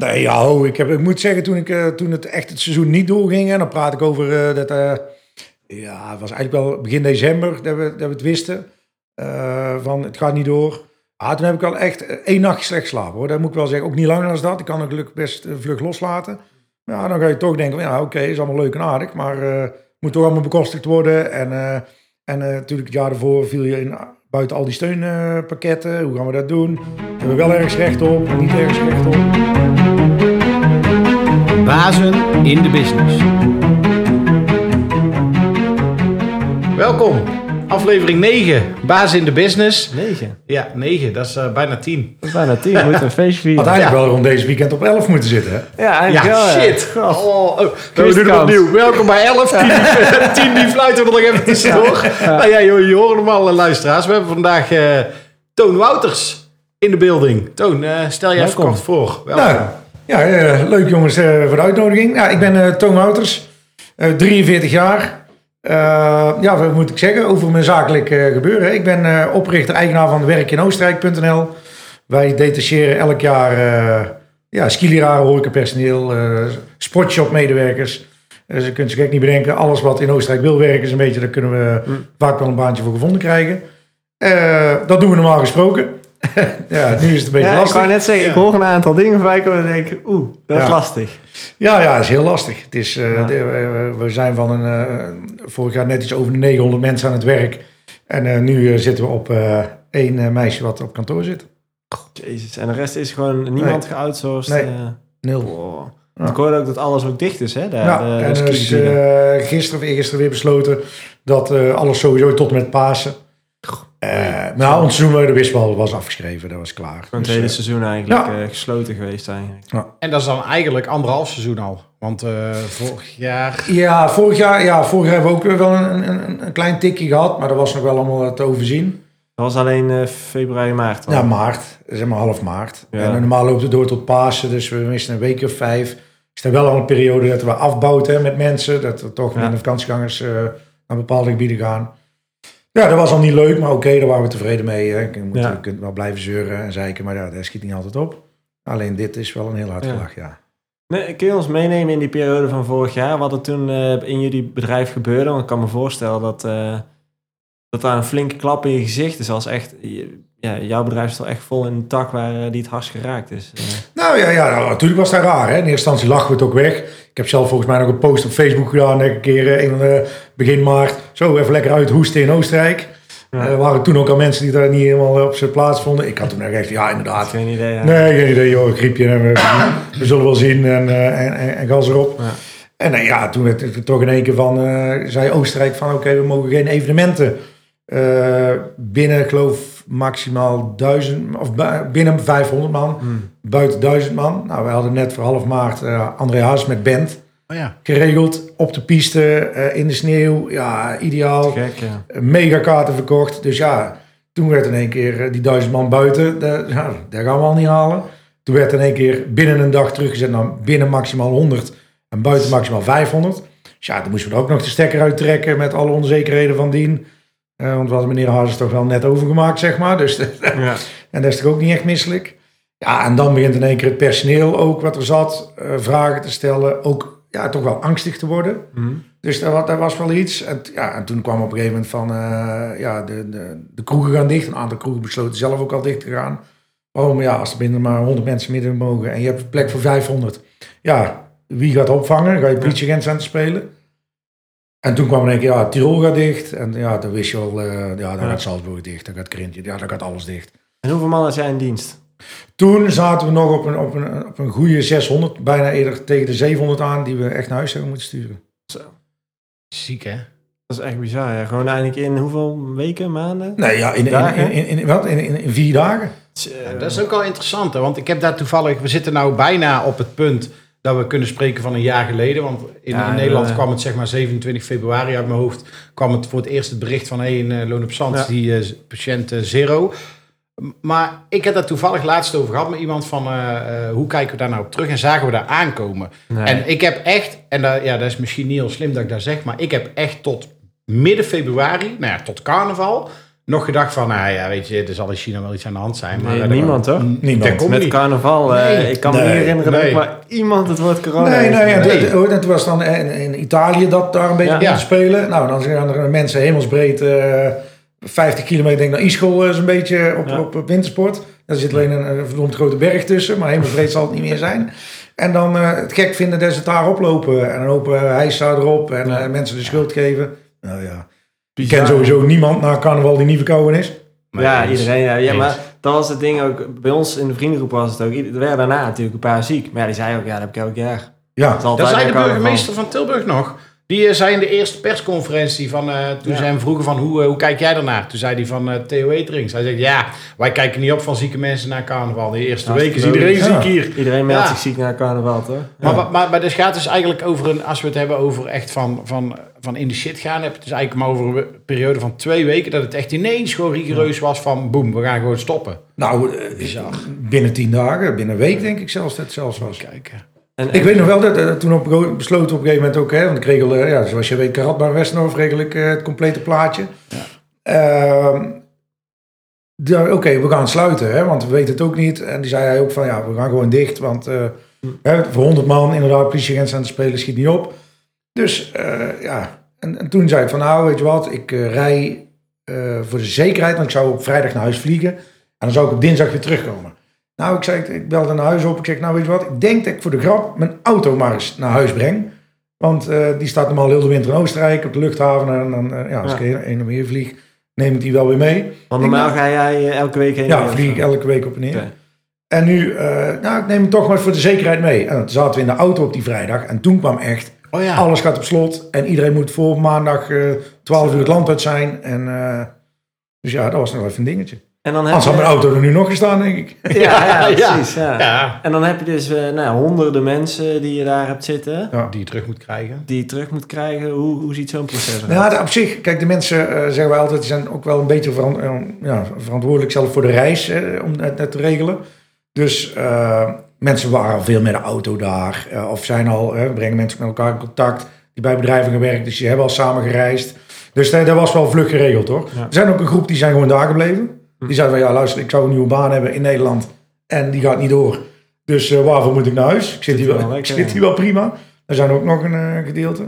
Nee, ja, ik, heb, ik moet zeggen, toen, ik, eh, toen het echt het seizoen niet doorging, en dan praat ik over eh, dat, eh, ja, het was eigenlijk wel begin december dat we, dat we het wisten, van het gaat niet door. Ah, toen heb ik wel echt één nacht slecht slapen, hoor. Dat moet ik wel zeggen, ook niet langer dan dat. Ik kan het gelukkig best vlug loslaten. Ja, dan ga je toch denken, ja, oké, is allemaal leuk en aardig, maar moet toch allemaal bekostigd worden. En, en natuurlijk het jaar ervoor viel je in, buiten al die steunpakketten. Hoe gaan we dat doen? Hebben we wel ergens recht op, niet ergens recht op? Bazen in de business. Welkom, aflevering 9, Bazen in de business. 9. Ja, 9, dat is eh, bijna 10. Bijna 10. We moeten een feestje vieren. Had eigenlijk wel rond deze weekend op 11 moeten zitten, hè? Ja, eigenlijk Ja, wel. shit. Ja. Oh, oh. we doen het opnieuw. Welkom bij 11, 10, die, 10 die fluiten we nog even tussendoor. Nou ja, joh, je hoort hem al, eh, luisteraars. We hebben vandaag eh, Toon Wouters in de building. Toon, eh, stel je even kort voor. Welkom. Nou, ja, eh, leuk jongens eh, voor de uitnodiging. Ja, ik ben eh Toon Wouters, eh, 43 jaar. Eh, ja, wat moet ik zeggen over mijn zakelijk eh, gebeuren? Ik ben eh, oprichter-eigenaar van werkinoostenrijk.nl. Wij detacheren elk jaar ja, skileraar, horecapersoneel, sportshop-medewerkers. Dus je kunt zich gek niet bedenken. Alles wat in Oostenrijk wil werken is een beetje... daar kunnen we vaak wel een baantje voor gevonden krijgen. Dat doen we normaal gesproken. ja, nu is het een beetje Ja, ik lastig. wou net zeggen, ik hoor een aantal dingen voorbij komen en denk ik, oeh, dat is lastig. Ja, ja, dat is heel lastig. Het is, eh, Ja. de- we- zijn van een, eh, vorig jaar net iets over de 900 mensen aan het werk. En eh, nu eh, zitten we op eh, één eh, meisje wat op kantoor zit. Jezus, en de rest is gewoon niemand geoutsourced. Nee. eh. Nul. Wow. Ja. Ik hoorde ook dat alles ook dicht is, hè? De, ja, de, de en dus eh, gisteren of eergisteren weer besloten dat eh, alles sowieso tot en met Pasen. Eh nou, ons seizoen de Wisbal was afgeschreven, dat was klaar. Het Dus, hele eh, seizoen eigenlijk ja. eh, gesloten geweest eigenlijk. En dat is dan eigenlijk anderhalf seizoen al. Want eh, vorig jaar... ja, vorig jaar, ja, vorig jaar hebben we ook wel een, een, een klein tikje gehad, maar dat was nog wel allemaal te overzien. Dat was alleen eh, februari, maart. al. Ja, maart. Zeg maar half maart. Ja. En normaal loopt het door tot Pasen, dus we missen een week of vijf. Is er wel al een periode dat we afbouwen hè, met mensen. Dat er toch Ja. minder vakantiegangers eh, naar bepaalde gebieden gaan. Ja, dat was al niet leuk, maar oké, daar waren we tevreden mee. Hè. Je, moet, Ja. je kunt wel blijven zeuren en zeiken, maar ja, dat schiet niet altijd op. Alleen dit is wel een heel hard Ja. gelach, ja. Nee, kun je ons meenemen in die periode van vorig jaar? Wat er toen eh, in jullie bedrijf gebeurde? Want ik kan me voorstellen dat, eh, dat daar een flinke klap in je gezicht is. Als echt, je- ja, jouw bedrijf is toch echt vol in een tak waar eh, die het hardst geraakt is. Eh, Nou ja, ja nou, natuurlijk was dat raar. Hè. In eerste instantie lachen we het ook weg. Ik heb zelf volgens mij nog een post op Facebook gedaan. Een keer eh, van de begin maart. Zo even lekker uit hoesten in Oostenrijk. Ja. Er waren toen ook al mensen die daar niet helemaal op zijn plaats vonden. Ik had toen echt, ja inderdaad. geen idee. Ja. Nee, geen idee joh, griepje. En we, we zullen wel zien en, eh, en, en, en gas erop. Ja. En eh, ja, toen werd het toch in één keer van, eh, zei Oostenrijk van oké, we mogen geen evenementen eh, binnen, geloof maximaal duizend, of bu- binnen 500 man, Hmm. buiten 1000 man. Nou, we hadden net voor half maart eh André Haas met band Oh ja. geregeld op de piste, eh, in de sneeuw. Ja, ideaal. Gek, ja. Mega kaarten verkocht. Dus ja, toen werd in één keer eh, die duizend man buiten. Ja, dat gaan we al niet halen. Toen werd in één keer binnen een dag teruggezet naar binnen maximaal 100 en buiten maximaal 500. Dus ja, toen moesten we er ook nog de stekker uittrekken met alle onzekerheden van dien. Eh, want we hadden meneer Hazes toch wel net overgemaakt, zeg maar. Dus, Ja. en dat is toch ook niet echt misselijk. Ja, en dan begint in één keer het personeel ook wat er zat, eh, vragen te stellen. Ook ja, toch wel angstig te worden. Hm. Dus dat, wa- dat was wel iets. En, ja, en toen kwam op een gegeven moment van, eh, ja, de, de, de kroegen gaan dicht. Een aantal kroegen besloten zelf ook al dicht te gaan. Waarom? Ja, als er binnen maar 100 mensen midden mogen en je hebt een plek voor 500. Ja, wie gaat opvangen? Ga je politieagent aan te spelen? En toen kwam in één keer, ja, Tirol gaat dicht. En ja, dan wist je al, eh, ja, dan Ja. gaat Salzburg dicht, dan gaat Krintje, ja, dan gaat alles dicht. En hoeveel man had jij in dienst? Toen zaten we nog op een, op een, op een goede 600, bijna eerder tegen de 700 aan, die we echt naar huis hebben moeten sturen. Ziek, hè? Dat is echt bizar. Ja. Gewoon eigenlijk in hoeveel weken, maanden? Nee, ja, in, in, Dagen? in, in, in, wat? In, in, in vier dagen. Ja, dat is ook wel interessant, hè? want ik heb daar toevallig... We zitten nou bijna op het punt dat we kunnen spreken van een jaar geleden. Want in, Ja, in Nederland ja. kwam het zeg maar 27 februari uit mijn hoofd... kwam het voor het eerst het bericht van... hey, in eh, Loon op Zand, Ja. die eh, patiënt eh, zero. Maar ik heb daar toevallig laatst over gehad met iemand van... eh, eh, hoe kijken we daar nou op terug en zagen we daar aankomen? nee. En ik heb echt, en dat, ja, dat is misschien niet heel slim dat ik dat zeg... maar ik heb echt tot midden februari, nou ja, tot carnaval... nog gedacht van, nou ja, weet je, er zal in China wel iets aan de hand zijn. Maar Nee, niemand, dat- toch? Niemand. dat komt Met niet. carnaval, eh, Nee. ik kan me niet herinneren Nee. dat maar iemand het woord corona Nee, heeft. nee, en Nee. het- het- het was dan in, in Italië dat daar een beetje Ja. Ja. spelen. Nou, dan gaan er mensen hemelsbreed eh 50 kilometer denk ik, naar Ischol eh, zo'n beetje op, Ja. op, op wintersport. Daar zit alleen een, een verdomd grote berg tussen, maar hemelsbreed zal het niet meer zijn. En dan eh, het gek vinden dat ze het daar oplopen en een hoop uh, hijsa erop en Ja. mensen de schuld geven. Nou ja, ik ken sowieso niemand na carnaval die niet verkouden is. Maar ja, eens. iedereen. Ja, ja maar dat was het ding ook. Bij ons in de vriendengroep was het ook. Er werden daarna natuurlijk een paar ziek. Maar ja, die zei ook, ja, dat heb ik elk jaar. Ja, Dat zei de burgemeester van Tilburg nog. Die eh, zei in de eerste persconferentie van, eh, toen Ja. ze hem vroegen van hoe, eh, hoe kijk jij daarnaar? Toen zei hij van eh, Theo Eterings. Hij zegt ja, wij kijken niet op van zieke mensen naar carnaval. De eerste Ja, week is iedereen ziek hier. Iedereen meldt Ja. zich ziek naar carnaval, toch? Maar, Ja. maar, maar, maar het gaat dus eigenlijk over een, als we het hebben over echt van, van, van in de shit gaan, heb het dus eigenlijk maar over een periode van twee weken dat het echt ineens gewoon rigoureus was van boem, we gaan gewoon stoppen. nou, eh, Bizar. binnen tien dagen, binnen een week denk ik zelfs dat het zelfs was. Kijken. En, Ik weet nog wel dat eh, toen op, besloten op een gegeven moment ook, hè, want ik regelde, ja, zoals je weet, Karatbaar Westendorf regel ik eh, het complete plaatje. Ehm, de- Oké, we gaan sluiten, hè, want we weten het ook niet. En die zei hij ook van, ja, we gaan gewoon dicht, want eh, hè, voor 100 man inderdaad politieagenten aan het spelen schiet niet op. Dus eh, ja, en, en toen zei ik van, nou, weet je wat, ik eh, rij eh, voor de zekerheid, want ik zou op vrijdag naar huis vliegen. En dan zou ik op dinsdag weer terugkomen. Nou, ik, zei, ik belde naar huis op. Ik zeg, nou weet je wat, ik denk dat ik voor de grap mijn auto maar eens naar huis breng. Want die staat normaal heel de winter in Oostenrijk op de luchthaven. En dan, ja, als Ja. ik heen en weer vlieg, neem ik die wel weer mee. Want normaal ga jij elke week heen. en Ja, weer vlieg of ik elke week op en neer. En nu, nou, ik neem hem toch maar voor de zekerheid mee. En toen zaten we in de auto op die vrijdag. En toen kwam echt, Oh ja. alles gaat op slot. En iedereen moet voor maandag eh 12 uur het land uit zijn. En, eh, dus ja, dat was nog even een dingetje. En dan heb Anders had je... mijn auto er nu nog gestaan, denk ik. Ja, ja, Ja. precies. Ja. Ja. En dan heb je dus eh, nou, honderden mensen die je daar hebt zitten. Ja. Die je terug moet krijgen. Die je terug moet krijgen. Hoe, hoe ziet zo'n proces eruit? Ja, de- op zich, kijk, de mensen, eh, zeggen wij altijd, die zijn ook wel een beetje verantwoordelijk zelf voor de reis, eh, om het, het te regelen. Dus eh, mensen waren al veel met de auto daar, eh, of zijn al, eh, brengen mensen met elkaar in contact, die bij bedrijven gewerkt, dus die hebben al samen gereisd. Dus dat, dat was wel vlug geregeld, hoor. Ja. Er zijn ook een groep die zijn gewoon daar gebleven. Die zeiden van, ja, luister, ik zou een nieuwe baan hebben in Nederland en die gaat niet door. Dus eh, waarvoor moet ik naar huis? Ik zit hier wel wel, ik zit hier wel prima. Er zijn ook nog een eh, gedeelte.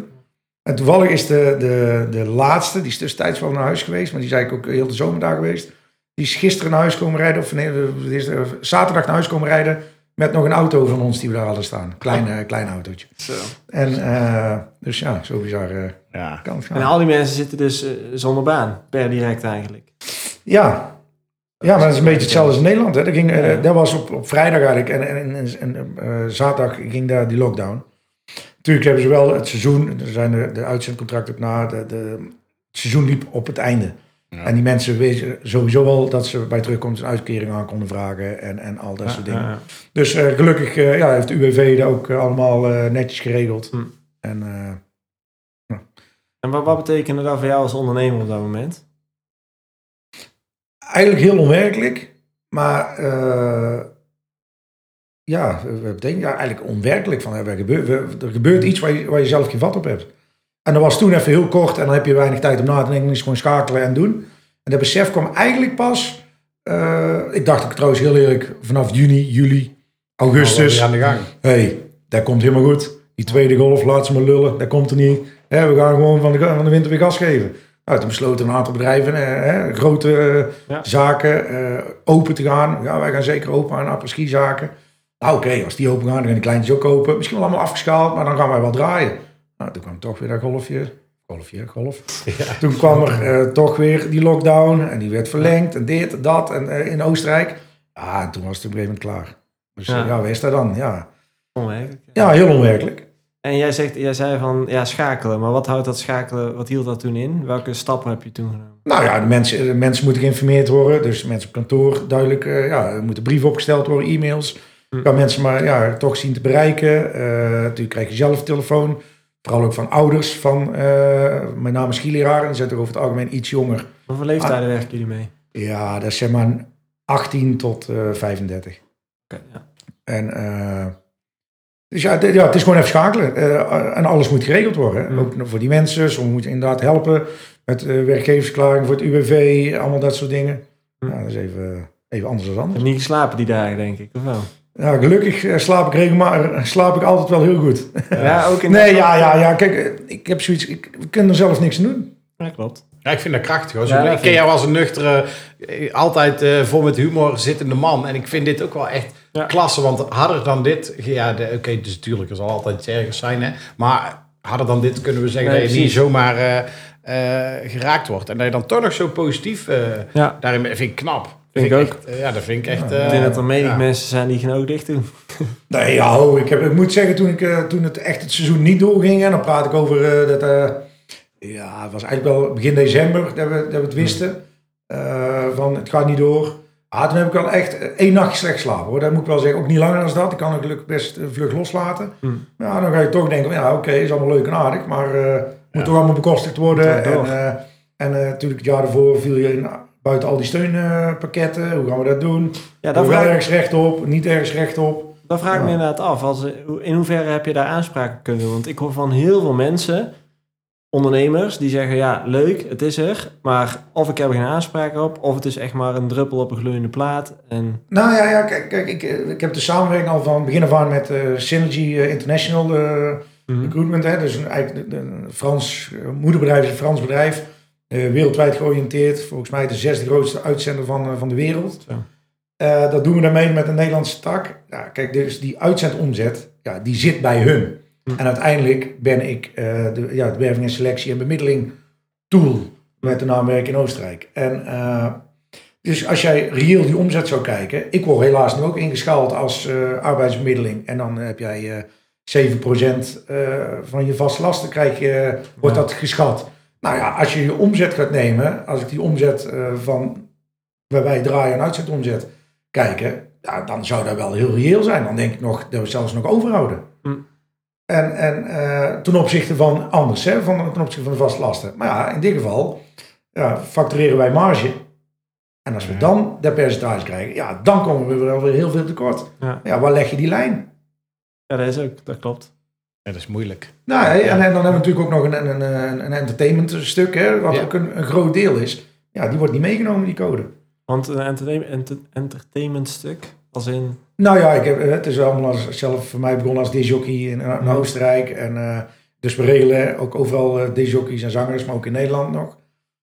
En toevallig is de, de, de laatste, die is tussentijds wel naar huis geweest, maar die is eigenlijk ook heel de zomer daar geweest. Die is gisteren naar huis komen rijden, of nee, eh, zaterdag naar huis komen rijden met nog een auto van ons die we daar hadden staan. Klein, eh, klein autootje. Zo. En eh, dus ja, zo bizar eh, Ja. En al die mensen zitten dus zonder baan. Per direct eigenlijk. Ja. Ja, maar dat is een beetje hetzelfde als in Nederland. Hè. Dat, ging, Ja. dat was op, op vrijdag eigenlijk. En, en, en, en zaterdag ging daar die lockdown. Natuurlijk hebben ze wel het seizoen. Er zijn de, de uitzendcontracten na. De, de, het seizoen liep op het einde. Ja. En die mensen weten sowieso wel dat ze bij terugkomst een uitkering aan konden vragen. En, en al dat Ja, soort dingen. ja. Dus eh, gelukkig eh, ja, heeft de UWV dat ook eh, allemaal netjes geregeld. Hm. En En wat, wat betekende dat voor jou als ondernemer op dat moment? eigenlijk heel onwerkelijk. Maar ja, we betekent ja, eigenlijk onwerkelijk. Van, er, gebeurt, er gebeurt iets waar je, waar je zelf geen vat op hebt. En dat was toen even heel kort en dan heb je weinig tijd om na te denken. is gewoon schakelen en doen. En dat besef kwam eigenlijk pas. eh, ik dacht ook trouwens heel eerlijk, vanaf juni, juli, augustus. Weer aan de gang. hey, dat komt helemaal goed. Die tweede golf, laat ze maar lullen. Dat komt er niet. We gaan gewoon van de, van de winter weer gas geven. Nou, toen besloten een aantal bedrijven, eh, grote eh, Ja. zaken, eh, open te gaan. Ja, wij gaan zeker open aan apres-ski zaken. Nou, oké, als die open gaan, dan gaan die kleintjes ook open. Misschien wel allemaal afgeschaald, maar dan gaan wij wel draaien. Nou, toen kwam toch weer dat golfje. Golfje, golf. Toen kwam er eh, toch weer die lockdown en die werd verlengd en dit en dat en eh, in Oostenrijk. Ja, en toen was het op een gegeven moment klaar. Dus Ja. ja, is dat dan? Ja. Onwerkelijk. ja, heel onwerkelijk. En jij, zegt, jij zei van ja, schakelen. Maar wat houdt dat schakelen? Wat hield dat toen in? Welke stappen heb je toen genomen? Nou ja, de mensen, de mensen moeten geïnformeerd worden. Dus mensen op kantoor duidelijk, eh, ja, er moeten brieven opgesteld worden, e-mails. Hm. Kan mensen maar ja, toch zien te bereiken. Eh, natuurlijk krijg je zelf telefoon. Vooral ook van ouders van, eh mijn naam is skileraar. En die zijn toch over het algemeen iets jonger. Hoeveel leeftijden werken jullie mee? Ja, dat is zeg maar 18 tot eh 35. Oké, ja. En eh, dus ja, het is gewoon even schakelen. Eh, en alles moet geregeld worden. Mm. Ook voor die mensen. Sommigen moeten inderdaad helpen met eh, werkgeversverklaring voor het UWV, allemaal dat soort dingen. Ja, dat is even, even anders dan anders. hebt niet geslapen die dagen, denk ik. Of wel? Ja, gelukkig eh, slaap ik regelmatig, slaap ik altijd wel heel goed. Ja, ook in Nee, ja, ja, ja, kijk, eh, ik heb zoiets, ik, we kunnen er zelf niks aan doen. Ja, klopt. Ja, ik vind dat krachtig. Hoor. Zo, Ja, dat ik ken jou als een nuchtere, eh, altijd eh, vol met humor zittende man. En ik vind dit ook wel echt Ja. klasse. Want harder dan dit... Ja, oké, dus natuurlijk, er zal altijd iets ergers zijn. Hè? Maar harder dan dit kunnen we zeggen Nee, dat je niet zomaar eh, eh, geraakt wordt. En dat je dan toch nog zo positief eh, Ja. daarin bent, vind ik knap. Vind ik ook. echt, eh, ja, dat vind ik echt... Ik eh, denk dat er menig ja. mensen zijn die geen oog dicht doen. Nee, ja, ho, ik, heb, ik moet zeggen, toen, ik, eh, toen het echt het seizoen niet doorging, en dan praat ik over eh, dat, eh, ja, het was eigenlijk wel begin december dat we, dat we het wisten, eh, van het gaat niet door. Ah, toen heb ik wel echt eh, één nacht slecht slapen hoor, dat moet ik wel zeggen, ook niet langer dan dat, ik kan het gelukkig best eh, vlug loslaten. Hmm. Ja, dan ga je toch denken, ja oké, is allemaal leuk en aardig, maar eh moet Ja. toch allemaal bekostigd worden. En, eh, en eh, natuurlijk het jaar ervoor viel je in, buiten al die steunpakketten, hoe gaan we dat doen? Ja, daar wel ergens rechtop, niet ergens rechtop. daar vraag ik me inderdaad af. Als, in hoeverre heb je daar aanspraak op kunnen doen? Want ik hoor van heel veel mensen, ondernemers, die zeggen... Ja, leuk, het is er. Maar of ik heb er geen aanspraak op... of het is echt maar een druppel op een gloeiende plaat. En Nou ja, ja kijk, kijk ik, ik heb de samenwerking al van begin af aan met eh, Synergy eh, International eh, Recruitment. Hè, dus een, eigenlijk de- een Frans moederbedrijf is een Frans bedrijf. Eh, wereldwijd georiënteerd. Volgens mij de zesde grootste uitzender van, eh, van de wereld. Zo. Eh, dat doen we daarmee met een Nederlandse tak. Ja, kijk, dus die uitzendomzet, ja, die zit bij hun. Hm. En uiteindelijk ben ik de, ja, de werving en selectie en bemiddeling tool met de naamwerk in Oostenrijk. En dus als jij reëel die omzet zou kijken, ik word helaas nu ook ingeschaald als arbeidsbemiddeling. En dan heb jij eh 7% eh, van je vaste lasten krijg je, wordt Ja. dat geschat. Nou ja, als je je omzet gaat nemen, als ik die omzet eh, van waar wij draaien en uitzetomzet kijken, ja, dan zou dat wel heel reëel zijn. Dan denk ik nog dat we zelfs nog overhouden. Hm. En, en eh, ten opzichte van anders, hè, van, ten opzichte van de vaste lasten. Maar ja, in dit geval ja, factureren wij marge. En als we Ja. dan dat percentage krijgen, ja, dan komen we wel weer heel veel tekort. Ja. Ja, waar leg je die lijn? ja, dat is ook, dat klopt. Ja, dat is moeilijk. Nou, hè, Ja. en, en dan hebben we natuurlijk ook nog een, een, een, een entertainment stuk, hè, wat Ja. ook een, een groot deel is. Ja, die wordt niet meegenomen, die code. Want een entertainment, enter- entertainment stuk, als in... Nou ja, ik heb, eh, het is allemaal als, zelf voor mij begonnen als disjockey in, in. Oostenrijk. En, eh, dus we regelen ook overal disjockeys en zangers, maar ook in Nederland nog.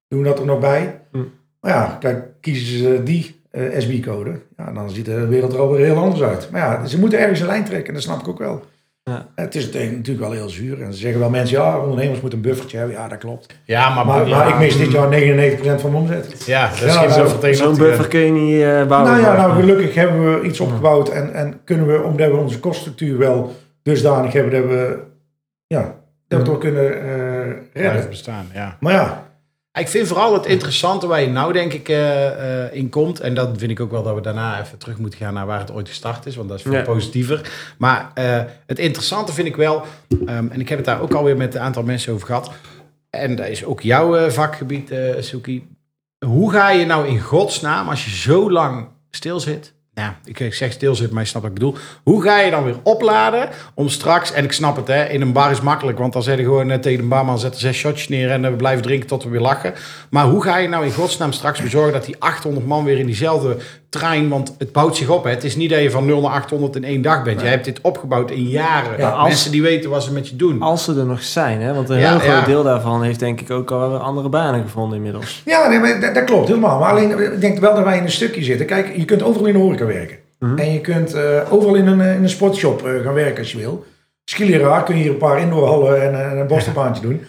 Doen dat er nog bij. Hm. Maar ja, kijk, kiezen ze die SB-code, ja, dan ziet de wereld er alweer heel anders uit. Maar ja, ze moeten ergens een lijn trekken, dat snap ik ook wel. Ja. Het is natuurlijk wel heel zuur. En ze zeggen wel mensen, ja, ondernemers moeten een buffertje hebben. Ja, dat klopt. Ja, maar... Maar, ja, maar ik mis dit jaar 99% van mijn omzet. Ja, dat is Ja, geen nou, buffer tegen Zo'n dat, eh, buffer kun je niet eh, bouwen. Nou ja, nou gelukkig hebben we iets opgebouwd en, en kunnen we, omdat we onze koststructuur wel dusdanig hebben, dat we, ja, dat we Mhm. toch kunnen eh, blijven redden. bestaan, ja. Maar ja, Ik vind vooral het interessante waar je nou denk ik eh, eh, in komt. En dat vind ik ook wel dat we daarna even terug moeten gaan naar waar het ooit gestart is. Want dat is veel Ja. positiever. Maar eh, het interessante vind ik wel. ehm, en ik heb het daar ook alweer met een aantal mensen over gehad. En dat is ook jouw vakgebied, eh Suki. Hoe ga je nou in godsnaam, als je zo lang stil zit... Nou, ik zeg stil zit, maar je snapt wat ik bedoel. Hoe ga je dan weer opladen om straks... En ik snap het, hè, in een bar is makkelijk. Want dan zeg je gewoon eh, tegen de barman... zet er zes shotjes neer en eh, we blijven drinken tot we weer lachen. Maar hoe ga je nou in godsnaam straks bezorgen... dat die 800 man weer in diezelfde trein... Want het bouwt zich op, hè. Het is niet dat je van 0 naar 800 in één dag bent. Jij hebt dit opgebouwd in jaren. Ja, als- Mensen die weten wat ze met je doen. Als ze er nog zijn, hè? want een Ja, heel groot ja. deel daarvan heeft denk ik ook al andere banen gevonden inmiddels. ja nee, maar dat, dat klopt helemaal. Maar alleen, ik denk wel dat wij in een stukje zitten. Kijk, je kunt overal in de horeca werken. Mhm. En je kunt eh, overal in een, eh, in een sportshop eh, gaan werken als je wil. Skileraar kun je hier een paar indoorhallen en, en een bostelbaantje doen.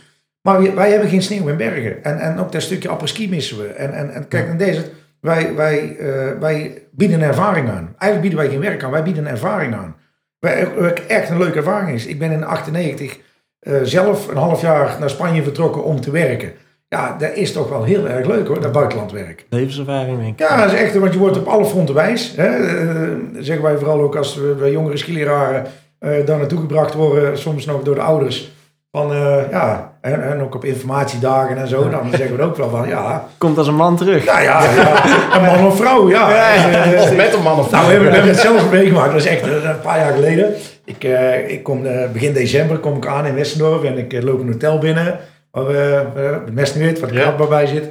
Maar wij hebben geen sneeuw in bergen. En, en ook dat stukje apres-ski missen we. En, en, en kijk, naar deze, wij, wij, wij bieden ervaring aan. Eigenlijk bieden wij geen werk aan, wij bieden ervaring aan. Wat echt een leuke ervaring is. Ik ben in 98 eh, zelf een half jaar naar Spanje vertrokken om te werken. Ja, dat is toch wel heel erg leuk hoor, dat buitenlandwerk. Levenservaring denk ik. Ja, dat is echt, want je wordt op alle fronten wijs. Hè? Eh, zeggen wij vooral ook als we bij jongere skileraren eh daar naartoe gebracht worden, soms nog door de ouders. Van, eh, ja, en, en ook op informatiedagen en zo, dan zeggen we ook wel van, ja, Komt als een man terug. nou ja, ja een man of vrouw, ja. Eh, Of met een man of nou, we hebben, we hebben het zelf meegemaakt. Dat is echt een paar jaar geleden. Ik, eh, ik kom eh, begin december kom ik aan in Westendorp en ik loop een hotel binnen. Waar we uh, het mes niet weet, waar de krab bij zit.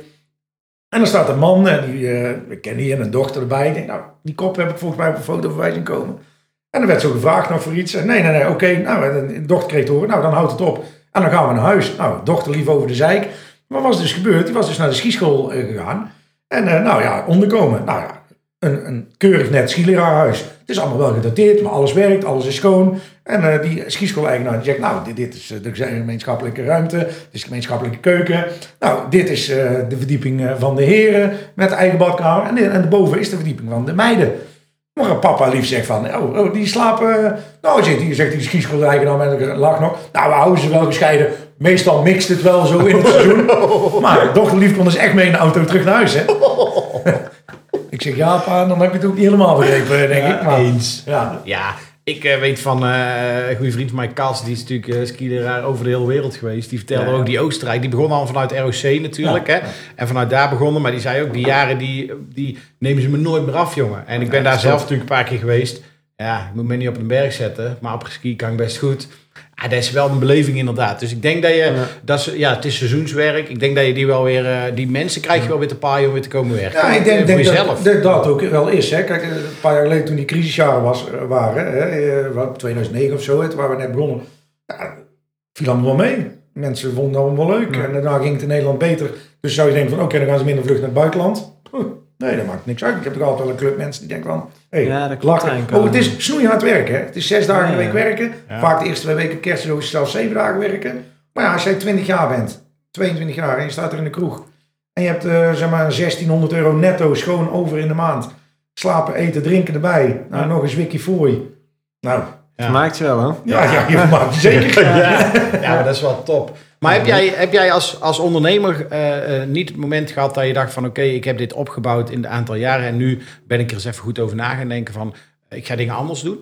En dan staat een man, en die, eh we kennen die en een dochter erbij. Ik denk, nou, die kop heb ik volgens mij op een foto voorbij zien komen. En dan werd zo gevraagd nog voor iets. En nee, nee, nee, oké, nou, de dochter kreeg te horen, nou, dan houdt het op. En dan gaan we naar huis. Nou, dochter lief over de zeik. Maar wat was dus gebeurd? Die was dus naar de skischool eh, gegaan. En nou ja, onderkomen. Nou ja, een, een keurig net skileraarhuis. Het is allemaal wel gedateerd, maar alles werkt, alles is schoon. En eh, die skischool-eigenaar die zegt, nou, dit, dit is eh, de gemeenschappelijke ruimte, dit is de gemeenschappelijke keuken. Nou, dit is eh, de verdieping eh, van de heren met de eigen badkamer. En, dit- en boven is de verdieping van de meiden. Maar papa lief zegt van, oh, oh, die slapen... Nou, zegt die, zegt die skischool-eigenaar met een lach nog. Nou, we houden ze wel gescheiden. Meestal mixt het wel zo in het seizoen. Maar dochter lief kon dus echt mee in de auto terug naar huis, hè. Ik zeg, ja pa, dan heb ik het ook niet helemaal begrepen, denk ik. Maar, eens. ja, Ja, ik eh, weet van eh, een goede vriend van mij, Kas, die is natuurlijk uh, skileraar over de hele wereld geweest. Die vertelde Ja. ook die Oostenrijk, die begon al vanuit ROC natuurlijk. Hè? En vanuit daar begonnen, maar die zei ook, die jaren die, die nemen ze me nooit meer af, jongen. En ik ben daar zelf natuurlijk een paar keer geweest. Ja, ik moet me niet op een berg zetten, maar op ski kan ik best goed. Ja, dat is wel een beleving inderdaad. Dus ik denk dat je, dat is, ja, het is seizoenswerk. Ik denk dat je die wel weer, eh, die mensen krijg je wel weer te paaien om weer te komen werken. ja ik Eh, denk, jezelf. dat, dat dat ook wel is. Hè. Kijk, een paar jaar geleden toen die crisisjaren was, eh, waren, hè, eh, wat, 2009 of zo, hè, waar we net begonnen, ja, viel allemaal wel mee. Mensen vonden het allemaal wel leuk. En daarna ging het in Nederland beter. Dus zou je denken van, oké, dan gaan ze minder vlucht naar het buitenland. Nee, dat maakt niks uit. Ik heb toch altijd wel een club mensen die denken van... Hey, Ja, dat klopt Oh, het is snoeihard werken. Hè? Het is zes dagen Ja, in de week werken. Ja. Vaak de eerste twee weken kerst is het zelfs zeven dagen werken. Maar ja, als jij 20 jaar bent, 22 jaar en je staat er in de kroeg... en je hebt eh, zeg maar 1600 euro netto schoon over in de maand... slapen, eten, drinken erbij. Nou, nog eens wiki fooi. Nou, Ja. Vermaakt je wel, hè? ja, ja, je vermaakt je zeker. Ja, ja maar dat is wel top. Maar heb jij, heb jij als, als ondernemer eh, eh, niet het moment gehad dat je dacht van... oké, ik heb dit opgebouwd in een aantal jaren... en nu ben ik er eens even goed over na gaan denken van... ik ga dingen anders doen?